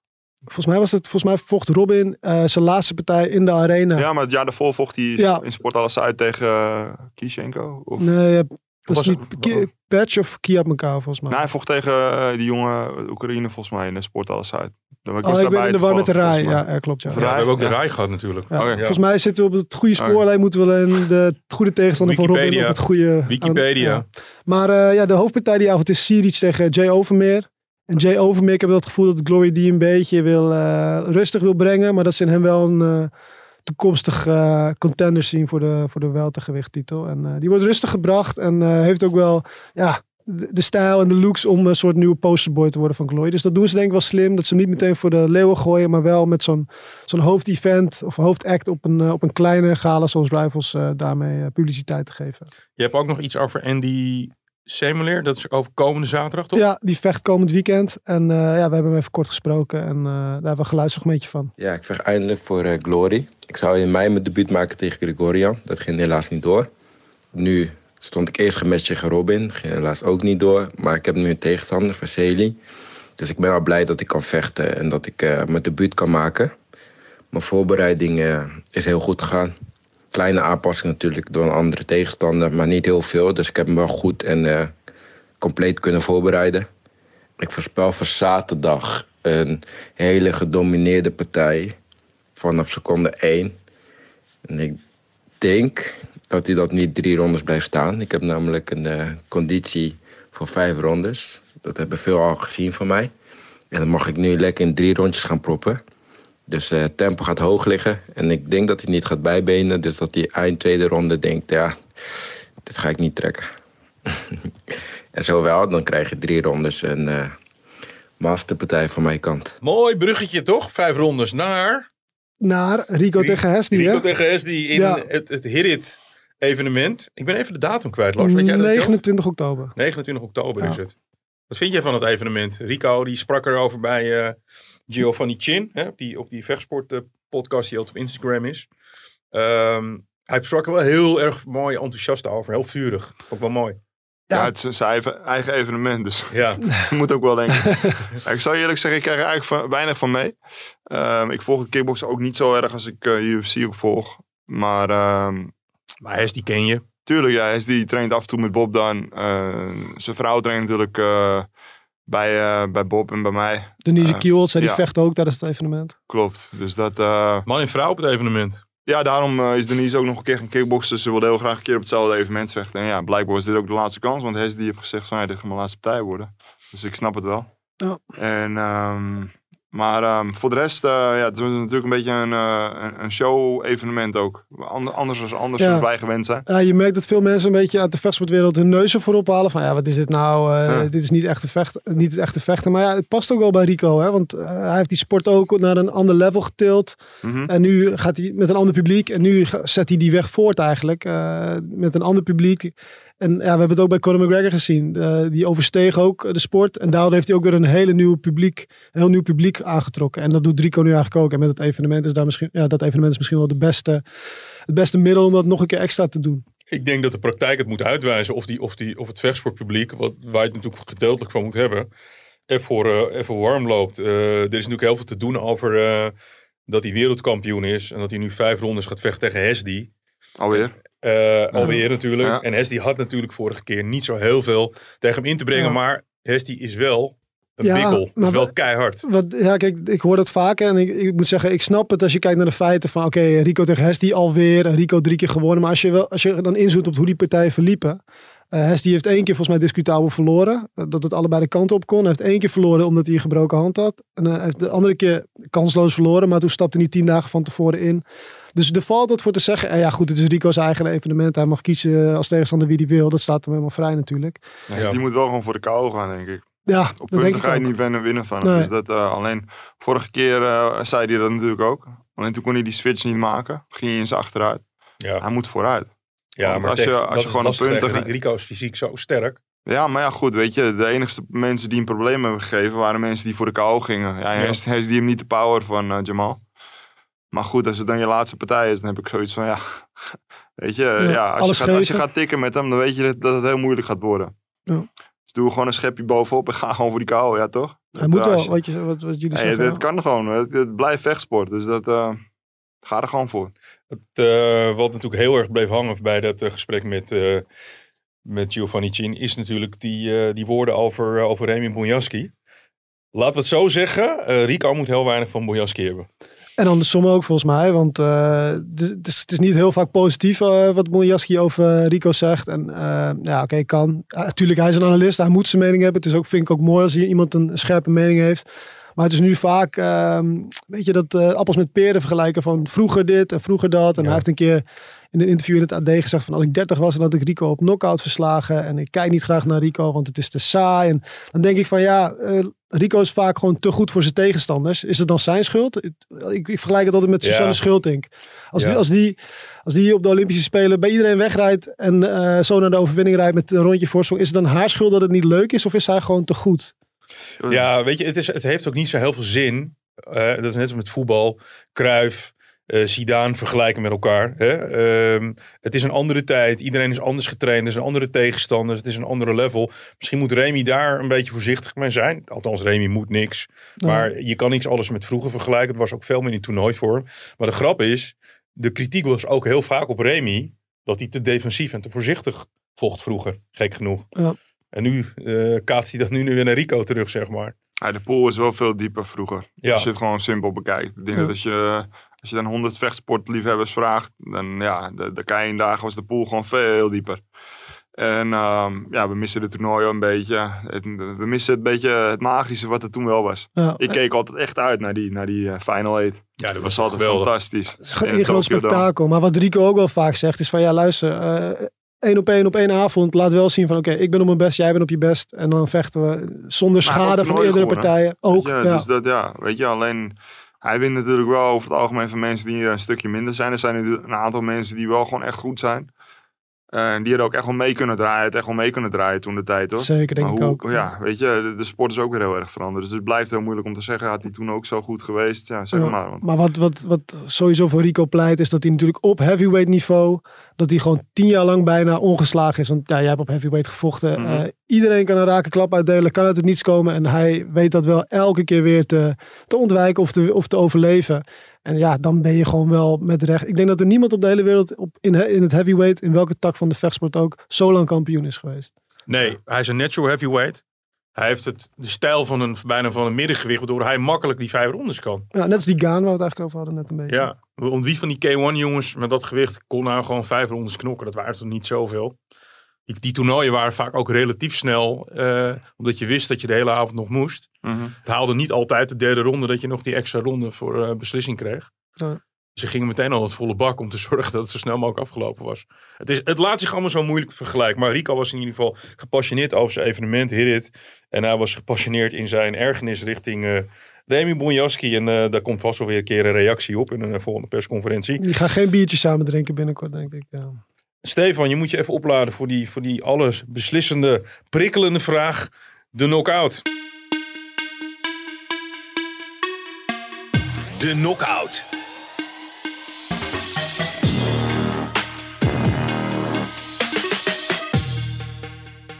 D: Volgens mij was het, volgens mij vocht Robin eh, zijn laatste partij in de arena.
C: Ja, maar het jaar daarvoor vocht hij
D: Ja.
C: in sport alles uit tegen uh, Kishenko. Of...
D: Nee, eh, dat
B: was
D: is niet Patch of Kiat elkaar volgens mij.
C: Nee, hij vocht tegen eh, die jonge Oekraïne volgens mij in sport alles uit. Ik was
D: oh, ik ben in de war met de rij. Ja, ja, klopt. Ja.
B: We hebben ook de rij gehad natuurlijk.
D: Ja,
C: Oké.
D: Volgens mij zitten we op het goede
C: Oké.
D: spoorlijn. Moeten we alleen de goede tegenstander van Robin
B: Wikipedia.
D: op het goede...
B: Wikipedia.
D: Ja. Maar eh, ja, de hoofdpartij die avond is Siric tegen Jay Overmeer. En Jay Overmeer, ik heb het gevoel dat Glory die een beetje wil, eh, rustig wil brengen. Maar dat ze in hem wel een eh, toekomstig eh, contender zien voor de, voor de weltergewichttitel. En die wordt rustig gebracht en heeft ook wel ja, de, stijl en de looks om een soort nieuwe posterboy te worden van Glory. Dus dat doen ze denk ik wel slim. Dat ze hem niet meteen voor de leeuwen gooien, maar wel met zo'n zo'n hoofdevent of hoofdact op een, op een kleine gala zoals Rivals daarmee publiciteit te geven.
B: Je hebt ook nog iets over Andy Semulier. Dat is over komende zaterdag, toch?
D: Ja, die vecht komend weekend. En eh, ja, we hebben hem even kort gesproken en eh, daar hebben we een geluidsfragmentje van.
G: Ja, ik vecht eindelijk voor eh, Glory. Ik zou in mei mijn debuut maken tegen Gregorian. Dat ging helaas niet door. Nu stond ik eerst gematcht tegen Robin. Ging helaas ook niet door. Maar ik heb nu een tegenstander, Vasily. Dus ik ben wel blij dat ik kan vechten en dat ik eh, mijn debuut kan maken. Mijn voorbereiding is heel goed gegaan. Kleine aanpassing natuurlijk door een andere tegenstander, maar niet heel veel. Dus ik heb hem wel goed en eh, compleet kunnen voorbereiden. Ik voorspel voor zaterdag een hele gedomineerde partij vanaf seconde 1. En ik denk dat hij dat niet drie rondes blijft staan. Ik heb namelijk een eh, conditie voor vijf rondes. Dat hebben veel al gezien van mij. En dan mag ik nu lekker in drie rondjes gaan proppen. Dus eh tempo gaat hoog liggen. En ik denk dat hij niet gaat bijbenen. Dus dat hij eind tweede ronde denkt, ja, dit ga ik niet trekken. en zo wel, dan krijg je drie rondes. En eh masterpartij van mijn kant.
B: Mooi bruggetje, toch? Vijf rondes naar...
D: Naar Rico
B: Ri-
D: tegen Hesdy,
B: Rico
D: hè?
B: tegen Hesdy in
D: Ja.
B: het, het Hirit evenement. Ik ben even de datum kwijt, Lars. Weet jij dat? Jos?
D: 29 oktober.
B: 29 oktober
D: Ja.
B: is het. Wat vind jij van het evenement? Rico die sprak erover bij eh Giovanni Chin, hè, op die, op die vechtsport eh, podcast die altijd op Instagram is. Ehm, hij sprak er wel heel erg mooi enthousiast over. Heel vurig. Ik wel mooi.
C: Ja,
D: Ja.
C: het is zijn eigen, eigen evenement, dus
B: Ja,
C: je moet ook wel denken. Ja, ik zou je eerlijk zeggen, ik krijg er eigenlijk van- weinig van mee. Ehm, ik volg het kickboksen ook niet zo erg als ik eh, UFC ook volg. Maar ehm,
B: maar Hes die ken je.
C: Tuurlijk, ja, hij is die traint af en toe met Bob dan. Eh, zijn vrouw traint natuurlijk eh, bij, eh, bij Bob en bij mij.
D: Denise hè, die
C: ja.
D: vecht ook tijdens het evenement.
C: Klopt. Dus dat, eh,
B: Man en vrouw op het evenement.
C: ja, daarom eh, is Denise ook nog een keer gaan kickboksen. Ze wilde heel graag een keer op hetzelfde evenement vechten. En ja, blijkbaar was dit ook de laatste kans. Want Hes die heeft gezegd van, ja, dit gaat mijn laatste partij worden. Dus ik snap het wel.
D: Ja.
C: En, ehm, maar ehm, voor de rest, eh, ja, het is natuurlijk een beetje een, eh, een- show-evenement ook. Ander- Anders dan anders
D: Ja.
C: wij gewend zijn.
D: Ja, je merkt dat veel mensen een beetje uit de vechtsportwereld hun neuzen voorop halen. Van ja, wat is dit nou? Eh,
C: Ja.
D: Dit is niet, echt vecht, niet het echte vechten. Maar ja, het past ook wel bij Rico. Hè? Want hij heeft die sport ook naar een ander level getild.
C: Mhm.
D: En nu gaat hij met een ander publiek. En nu zet hij die weg voort eigenlijk. met een ander publiek. En ja, we hebben het ook bij Conor McGregor gezien. Eh, die oversteeg ook de sport. En daardoor heeft hij ook weer een hele nieuw publiek, een heel nieuw publiek aangetrokken. En dat doet Rico nu eigenlijk ook. En met het evenement is daar misschien, ja, dat evenement is misschien wel de beste, het beste middel om dat nog een keer extra te doen.
B: Ik denk dat de praktijk het moet uitwijzen of, die, of, die, of het vechtsportpubliek, wat, waar je het natuurlijk gedeeltelijk van moet hebben, ervoor, eh ervoor warm loopt. Eh, er is natuurlijk heel veel te doen over eh, dat hij wereldkampioen is en dat hij nu vijf rondes gaat vechten tegen Hesdy.
C: Alweer.
B: Eh, alweer natuurlijk.
C: Ja.
B: En Hesdy had natuurlijk vorige keer niet zo heel veel tegen hem in te brengen.
D: Ja.
B: Maar Hesdy is wel een
D: Ja, maar
B: is wel keihard.
D: Wat, ja, kijk, ik hoor dat vaker en ik, ik moet zeggen, ik snap het als je kijkt naar de feiten van, oké, Rico tegen Hesti alweer en Rico drie keer gewonnen. Maar als je, wel, als je dan inzoet op hoe die partijen verliepen. Hesti heeft één keer volgens mij discutabel verloren. eh, dat het allebei de kanten op kon. Hij heeft één keer verloren omdat hij een gebroken hand had. En hij heeft de andere keer kansloos verloren, maar toen stapte hij tien dagen van tevoren in. Dus er valt wat voor te zeggen. En ja, goed, het is Rico's eigen evenement. Hij mag kiezen als tegenstander wie hij wil. Dat staat hem helemaal vrij natuurlijk.
C: Dus die moet wel gewoon voor de kou gaan, denk ik.
D: Ja,
C: Op
D: dat denk
C: punten
D: ik
C: ga je
D: ook.
C: niet winnen, winnen van.
D: Nee.
C: Dus dat, eh, alleen vorige keer eh, zei hij dat natuurlijk ook. Alleen toen kon hij die switch niet maken. Ging hij in zijn achteruit.
B: Ja,
C: Hij moet vooruit.
B: ja
C: want
B: maar
C: als je- als
B: dat
C: je
B: is
C: gewoon een punt
B: tegen Rico is fysiek zo sterk.
C: Ja, maar ja, goed, weet je, de enigste mensen die een probleem hebben gegeven waren mensen die voor de kou gingen. Ja, en
B: Ja.
C: heeft, heeft die hem niet de power van eh, Jamal. Maar goed, als het dan je laatste partij is, dan heb ik zoiets van, ja, weet je, ja, als, je gaat, als je gaat tikken met hem, dan weet je dat, het heel moeilijk gaat worden.
D: Ja.
C: Dus doe gewoon een schepje bovenop en ga gewoon voor die kou, ja toch?
D: Hij
C: Dat,
D: moet wel,
C: je-
D: wat, je, wat, wat jullie zeggen.
C: dit kan gewoon, het, het blijft vechtsport, dus dat, eh, ga er gewoon voor.
B: Het, eh, wat natuurlijk heel erg bleef hangen bij dat eh, gesprek met, eh, met Giovanni Chin, is natuurlijk die, eh, die woorden over, over Remy Bonjaski. Laten we het zo zeggen, eh, Rico moet heel weinig van Bonjaski hebben.
D: En andersom ook volgens mij, want eh, het, is, het is niet heel vaak positief eh, wat Monjaski over Rico zegt. En eh, ja, oké, kan. Natuurlijk, hij is een analist, hij moet zijn mening hebben. Het is ook, vind ik ook mooi als iemand een scherpe mening heeft. Maar het is nu vaak, ehm, weet je, dat appels met peren vergelijken van vroeger dit en vroeger dat. En
B: Ja.
D: hij heeft een keer in een interview in het AD gezegd van als ik 30 was, dan had ik Rico op knockout verslagen. En ik kijk niet graag naar Rico, want het is te saai. En dan denk ik van ja, eh, Rico is vaak gewoon te goed voor zijn tegenstanders. Is het dan zijn schuld? Ik, ik vergelijk het altijd met
B: Ja.
D: Susanne Schultink. Als,
B: Ja.
D: die, als, die, als die op de Olympische Spelen bij iedereen wegrijdt en eh, zo naar de overwinning rijdt met een rondje voorsprong, is het dan haar schuld dat het niet leuk is of is zij gewoon te goed?
B: Ja, weet je, het, is, het heeft ook niet zo heel veel zin. Eh, dat is net als met voetbal. Cruijff, eh Zidane vergelijken met elkaar. Hè? Ehm, het is een andere tijd. Iedereen is anders getraind. Er zijn andere tegenstanders. Het is een andere level. Misschien moet Remy daar een beetje voorzichtig mee zijn. Althans, Remy moet niks. Maar je kan niks alles met vroeger vergelijken. Het was ook veel meer in toernooivorm. Maar de grap is, de kritiek was ook heel vaak op Remy. Dat hij te defensief en te voorzichtig vocht vroeger. Gek genoeg.
D: Ja.
B: En nu eh kaatst hij dat nu weer naar Rico terug, zeg maar.
C: Ja, de pool is wel veel dieper vroeger.
B: Ja.
C: Als je het gewoon simpel bekijkt. Ik denk
D: Ja.
C: dat als je, eh, als je dan 100 vechtsportliefhebbers vraagt, dan ja, de, de dagen was de pool gewoon veel dieper. En ehm, ja, we missen de toernooien een beetje. Het- we missen het beetje het magische wat er toen wel was.
D: Ja.
C: Ik keek altijd echt uit naar die, naar die eh, Final Eight.
B: Ja, dat was
C: was altijd
B: geweldig.
C: fantastisch.
D: Het is een groot spektakel. Maar wat Rico ook wel vaak zegt is van ja luister, eh, één op één op één avond laat wel zien van oké, ik ben op mijn best, jij bent op je best. En dan vechten we zonder
C: Maar
D: schade van
C: toernooi
D: eerdere
C: gewonnen.
D: partijen. Ook,
C: je,
D: ja.
C: Dus dat, ja, weet je, alleen hij wint natuurlijk wel over het algemeen van mensen die een stukje minder zijn. Er zijn natuurlijk een aantal mensen die wel gewoon echt goed zijn. Eh, En die er ook echt wel mee kunnen draaien. Het echt wel mee kunnen draaien toen de tijd hoor.
D: Zeker, denk
C: Maar
D: ik
C: hoe-
D: ook.
C: Ja, weet je, de, de sport is ook weer heel erg veranderd. Dus het blijft heel moeilijk om te zeggen, had hij toen ook zo goed geweest? Ja, zeg
D: Ja,
C: maar. Want,
D: Maar wat, wat, wat sowieso voor Rico pleit, is dat hij natuurlijk op heavyweight niveau, dat hij gewoon tien jaar lang bijna ongeslagen is. Want ja, jij hebt op heavyweight gevochten.
C: Mhm.
D: Eh, iedereen kan een rake klap uitdelen, kan uit het niets komen. En hij weet dat wel elke keer weer te, te ontwijken of te, of te overleven. En ja, dan ben je gewoon wel met recht. Ik denk dat er niemand op de hele wereld op, in, in het heavyweight, in welke tak van de vechtsport ook, zo lang kampioen is geweest.
B: Nee, hij is een natural heavyweight. Hij heeft het, de stijl van een, bijna van een middengewicht, waardoor hij makkelijk die vijf rondes kan.
D: Ja, net als die Gaan waar we het eigenlijk over hadden net een beetje.
B: Ja, want wie van die K1 jongens met dat gewicht kon nou gewoon vijf rondes knokken? Dat waren er niet zoveel. Die, die toernooien waren vaak ook relatief snel, eh, omdat je wist dat je de hele avond nog moest.
C: Mhm.
B: Het haalde niet altijd de derde ronde dat je nog die extra ronde voor eh, beslissing kreeg.
D: Ja.
B: Ze gingen meteen al het volle bak om te zorgen dat het zo snel mogelijk afgelopen was. Het, is, het laat zich allemaal zo moeilijk vergelijken. Maar Rico was in ieder geval gepassioneerd over zijn evenement, Hit It. En hij was gepassioneerd in zijn ergernis richting eh Remy Bonjaski. En daar komt vast wel weer een keer een reactie op in een volgende persconferentie.
D: Die gaan geen biertje samen drinken binnenkort, denk ik. Ja.
B: Stefan, je moet je even opladen voor die, voor die alles beslissende, prikkelende vraag. De knockout.
A: De knockout.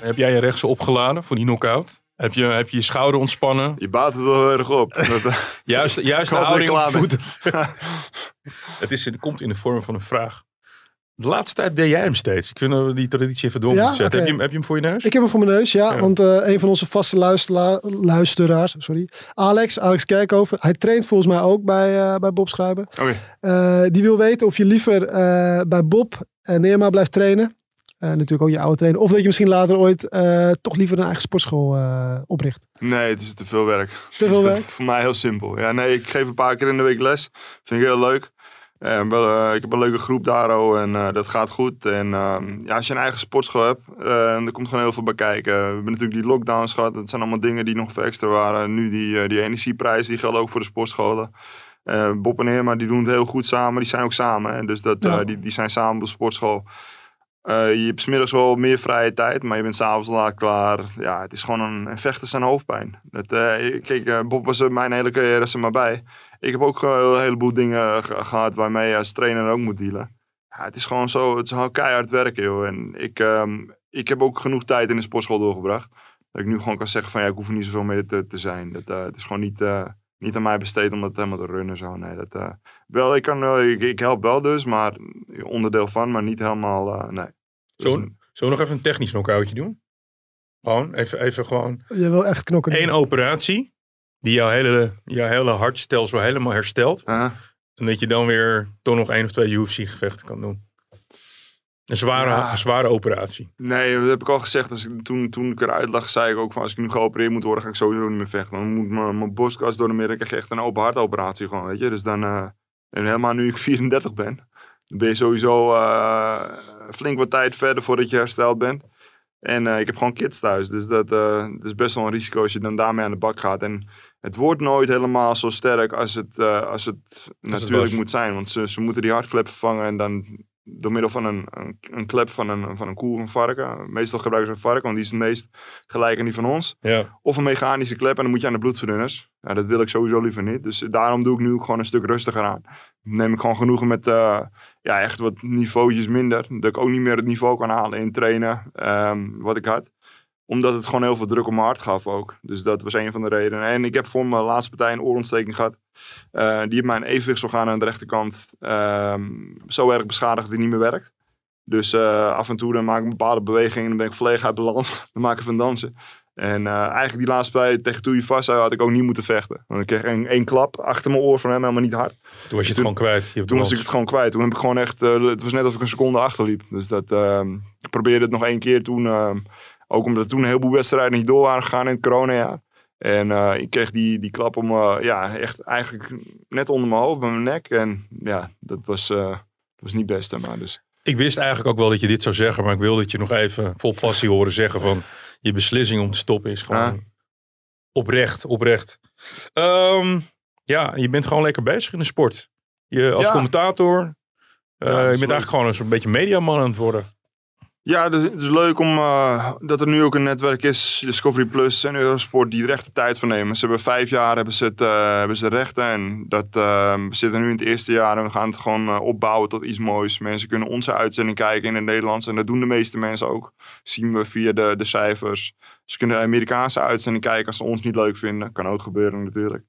B: Heb jij je rechts opgeladen voor die knockout? Heb je, heb je je schouder ontspannen?
C: Je baat het wel heel erg op. Eh,
B: Juist, juist de houding op voeten. het, is, het komt in de vorm van een vraag. De laatste tijd deed jij hem steeds. Ik vind die traditie even door
D: Ja?
B: moeten zetten. Heb, je, hem- heb je hem voor je neus?
D: Ik heb hem voor mijn neus, ja.
B: Ja.
D: Want eh, een van onze vaste luistera- luisteraars, sorry, Alex, Alex Kerkhoven, hij traint volgens mij ook bij, eh, bij Bob Schrijber.
C: Oké.
D: Eh, die wil weten of je liever eh, bij Bob en Neerma blijft trainen. Eh, natuurlijk ook je oude trainer. Of dat je misschien later ooit eh, toch liever een eigen sportschool eh, opricht.
C: Nee, het is te veel werk.
D: Te veel werk?
C: Voor mij heel simpel. Ja, nee, ik geef een paar keer in de week les. Vind ik heel leuk. En wel, eh, ik heb een leuke groep daar oh, en eh, dat gaat goed. En ehm, ja, als je een eigen sportschool hebt, eh, er komt gewoon heel veel bij kijken. We hebben natuurlijk die lockdowns gehad. Dat zijn allemaal dingen die nog veel extra waren. Nu die, die energieprijzen, die gelden ook voor de sportscholen. Bob en Irma, die doen het heel goed samen. Die zijn ook samen. Hè? Dus dat,
D: Ja.
C: die, die zijn samen op de sportschool. Je hebt smiddags wel meer vrije tijd, maar je bent s'avonds laat klaar. Ja, het is gewoon een, een vechten zijn hoofdpijn. Dat, kijk, Bob was er mijn hele carrière er maar bij. Ik heb ook een heleboel dingen ge- gehad waarmee je als trainer ook moet dealen. Ja, het is gewoon zo, het is gewoon keihard werken, joh. En ik, ehm, ik heb ook genoeg tijd in de sportschool doorgebracht. Dat ik nu gewoon kan zeggen van, ja, ik hoef er niet zoveel meer te, te zijn. Dat, eh, het is gewoon niet, eh, niet aan mij besteed om dat helemaal te runnen, zo. Nee, dat, eh, wel, ik, kan, wel- ik, ik help wel dus, maar onderdeel van, maar niet helemaal, eh, nee. Dus,
B: Zo, zullen we nog even een technisch knockoutje doen? Gewoon, even, even gewoon
D: Je wil echt knokken.
B: één operatie. Die jouw hele, jouw hele hartstelsel helemaal herstelt.
C: eh,
B: En dat je dan weer toch nog één of twee UFC-gevechten kan doen. Een zware,
C: Ja.
B: een zware operatie.
C: Nee, dat heb ik al gezegd. Als ik, toen, toen ik eruit lag, zei ik ook van als ik nu geopereerd moet worden, ga ik sowieso niet meer vechten. Dan moet mijn, mijn borstkas door de midden, dan krijg je echt een open hartoperatie gewoon, weet je. Dus dan, eh, en helemaal nu ik 34 ben, dan ben je sowieso eh, flink wat tijd verder voordat je hersteld bent. En eh, ik heb gewoon kids thuis, dus dat, dat is best wel een risico als je dan daarmee aan de bak gaat. En het wordt nooit helemaal zo sterk als het, eh, als het natuurlijk moet zijn. Want ze, ze moeten die hartklep vervangen en dan door middel van een, een, een klep van een, van een koe of een varken. Meestal gebruiken ze een varken, want die is het meest gelijk aan die van ons.
B: Ja.
C: Of een mechanische klep en dan moet je aan de bloedverdunners. Ja, dat wil ik sowieso liever niet. Dus daarom doe ik nu ook gewoon een stuk rustiger aan. Neem ik gewoon genoegen met eh, ja, echt wat niveautjes minder. Dat ik ook niet meer het niveau kan halen in trainen ehm, wat ik had omdat het gewoon heel veel druk op mijn hart gaf ook. Dus dat was een van de redenen. En ik heb voor mijn laatste partij een oorontsteking gehad. Eh, die heeft mijn evenwichtsorgaan aan de rechterkant ehm, zo erg beschadigd dat die niet meer werkt. Dus eh, af en toe dan maak ik een bepaalde beweging en dan ben ik volledig uit balans. Dan maak ik van dansen. En eh, eigenlijk die laatste partij tegen Toei vast had ik ook niet moeten vechten. Want ik kreeg één, één klap achter mijn oor van hem, helemaal niet hard.
B: Toen was je het
C: Toen-
B: gewoon kwijt. Je
C: Toen was ik het gewoon kwijt. Toen heb ik gewoon echt, het was net alsof ik een seconde achterliep. Dus dat, ehm, ik probeerde het nog één keer toen. Ook omdat toen een heleboel wedstrijden niet door waren gegaan in het coronajaar. En eh, ik kreeg die, die klap om, eh, ja, echt eigenlijk net onder mijn hoofd, bij mijn nek. En ja, dat was, eh, dat was niet best. Maar dus.
B: Ik wist eigenlijk ook wel dat je dit zou zeggen. Maar ik wilde het je nog even vol passie horen zeggen van... Je beslissing om te stoppen is gewoon oprecht, oprecht. Ehm, ja, je bent gewoon lekker bezig in de sport. Je als
C: Ja.
B: commentator.
C: dat
B: je bent
C: leuk.
B: eigenlijk gewoon een soort beetje mediaman aan het worden.
C: Ja, het is leuk om, eh, dat er nu ook een netwerk is, Discovery Plus en Eurosport, die echt de tijd voor nemen. Ze hebben vijf jaar hebben ze, het, eh, hebben ze rechten en dat, eh, we zitten nu in het eerste jaar en we gaan het gewoon opbouwen tot iets moois. Mensen kunnen onze uitzending kijken in het Nederlands en dat doen de meeste mensen ook. Zien we via de, de cijfers. Ze kunnen de Amerikaanse uitzending kijken als ze ons niet leuk vinden. Kan ook gebeuren natuurlijk.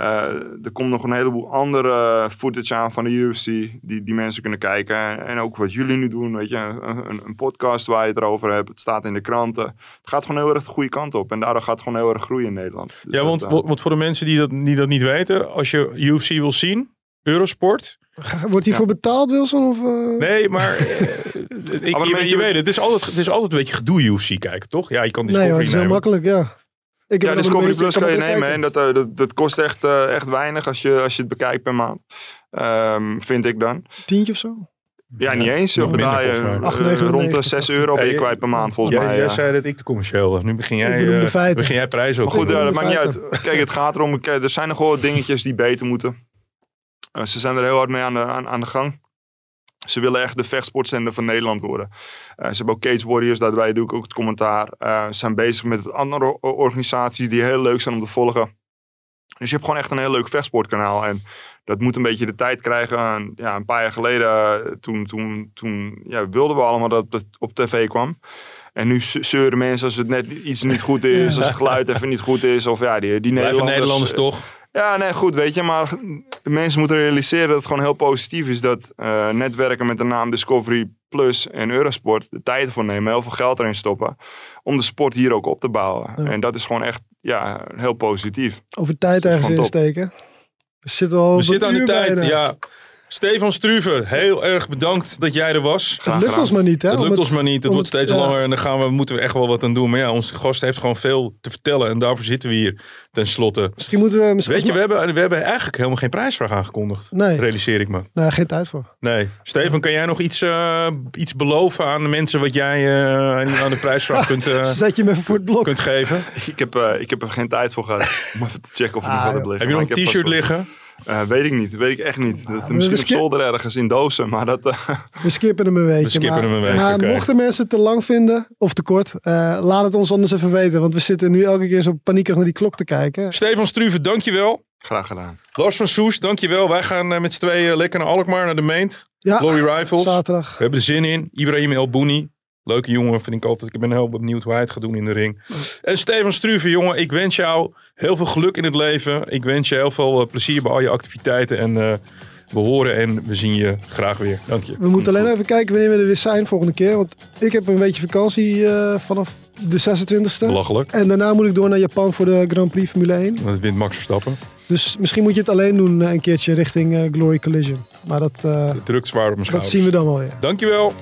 C: Eh, er komt nog een heleboel andere footage aan van de UFC die, die mensen kunnen kijken. En, ook wat jullie nu doen, weet je, een, een, een podcast waar je het erover hebt. Het staat in de kranten. Het gaat gewoon heel erg de goede kant op. En daardoor gaat het gewoon heel erg groeien in Nederland. Dus
B: ja,
C: dat,
B: want,
C: eh,
B: want voor de mensen die dat, die dat niet weten. Als je UFC wil zien, Eurosport.
D: Wordt hiervoor betaald, Wilson? Of, eh?
B: Nee, maar eh, ik, je, je weet het. Het is, altijd, het is altijd een beetje gedoe UFC kijken, toch? Ja, je kan
D: nee, hoor,
B: Discovery
D: het is heel makkelijk, ja. Ik
C: ja, Discovery Plus kan je nemen. En dat, eh, dat, dat kost echt, eh, echt weinig als je, als je het bekijkt per maand. Ehm, vind ik dan.
D: Tientje of zo?
C: Ja, niet eens. je eh,
D: 8,99
C: rond de 6 euro ben je
B: Ja,
C: kwijt per maand volgens
B: Jij,
C: mij.
B: jij
C: ja.
B: zei dat ik de commercieel was. Nu begin jij,
D: Ik bedoel de
B: eh,
D: feiten.
B: begin jij prijzen.
C: Maar goed, ja, dat maakt niet uit. Kijk, het gaat erom. kijk, Er zijn nog wel dingetjes die beter moeten. Eh, ze zijn er heel hard mee aan de, aan, aan de gang. Ze willen echt de vechtsportzender van Nederland worden. Eh, ze hebben ook Cage Warriors, daarbij doe ik ook het commentaar. Eh, ze zijn bezig met andere organisaties die heel leuk zijn om te volgen. Dus je hebt gewoon echt een heel leuk vechtsportkanaal. En dat moet een beetje de tijd krijgen. En ja, een paar jaar geleden, eh, toen, toen, toen ja, wilden we allemaal dat het op tv kwam. En nu ze- zeuren mensen als het net iets niet goed is, als het geluid even niet goed is. Of ja, die, die Nederlanders,
B: Nederlanders toch?
C: Ja, nee, goed, weet je. Maar de mensen moeten realiseren dat het gewoon heel positief is dat eh, netwerken met de naam Discovery Plus en Eurosport de tijd voor nemen, heel veel geld erin stoppen, om de sport hier ook op te bouwen.
D: Ja.
C: En dat is gewoon echt, ja, heel positief.
D: Over tijd ergens insteken. We zitten al
B: We
D: op
B: zitten aan de tijd.
D: bijna.
B: Ja. Stefan Struve, heel erg bedankt dat jij er was.
C: Graag
D: Het lukt
C: gedaan.
D: ons maar niet, hè?
B: Het lukt ons maar niet. Het wordt steeds
D: ja.
B: langer en dan gaan we, moeten we echt wel wat aan doen. Maar ja, onze gast heeft gewoon veel te vertellen. En daarvoor zitten we hier ten slotte.
D: Misschien moeten we... Misschien
B: Weet je, we hebben, we hebben eigenlijk helemaal geen prijsvraag aangekondigd.
D: Nee,
B: Realiseer ik me.
D: nee, geen tijd voor.
B: Nee. Steven, kan jij nog iets, eh, iets beloven aan de mensen wat jij eh, aan de prijsvraag kunt, eh,
D: Zet je me even voor het blok.
B: kunt geven?
C: Ik heb, eh, ik heb er geen tijd voor gehad om even te checken of er nog
D: Ah,
C: wat heb
D: joh.
C: liggen.
B: Heb je nog een
C: ik
B: t-shirt liggen?
C: Eh, weet ik niet, weet ik echt niet. Dat,
D: we
C: misschien op
D: skip-
C: zolder ergens in dozen, maar dat... eh,
D: We skippen hem een
B: skippen
D: maar,
B: hem een weekje,
D: Maar
B: oké.
D: mochten mensen het te lang vinden, of te kort, eh, laat het ons anders even weten. Want we zitten nu elke keer zo paniekerig naar die klok te kijken.
B: Stefan Struve, dankjewel.
C: graag gedaan.
B: Lars van Soes, dankjewel. Wij gaan met z'n tweeën lekker naar Alkmaar, naar de Meent.
D: Ja,
B: Glory Rivals.
D: zaterdag.
B: We hebben er zin in. Ibrahim El Bouni. Leuke jongen, vind ik altijd. Ik ben heel benieuwd hoe hij het gaat doen in de ring. En Stefan Struve, jongen, ik wens jou heel veel geluk in het leven. Ik wens je heel veel eh, plezier bij al je activiteiten. En eh, we horen en we zien je graag weer. Dank je.
D: We moeten alleen even kijken wanneer we er weer zijn volgende keer. Want ik heb een beetje vakantie eh, vanaf de 26e.
B: Belachelijk.
D: En daarna moet ik door naar Japan voor de Grand Prix Formule 1.
B: Dat wint Max Verstappen.
D: Dus misschien moet je het alleen doen een keertje richting Glory Collision. Maar dat,
B: Het drukt zwaar op mijn
D: dat
B: schouders.
D: zien we dan wel weer.
B: Dankjewel.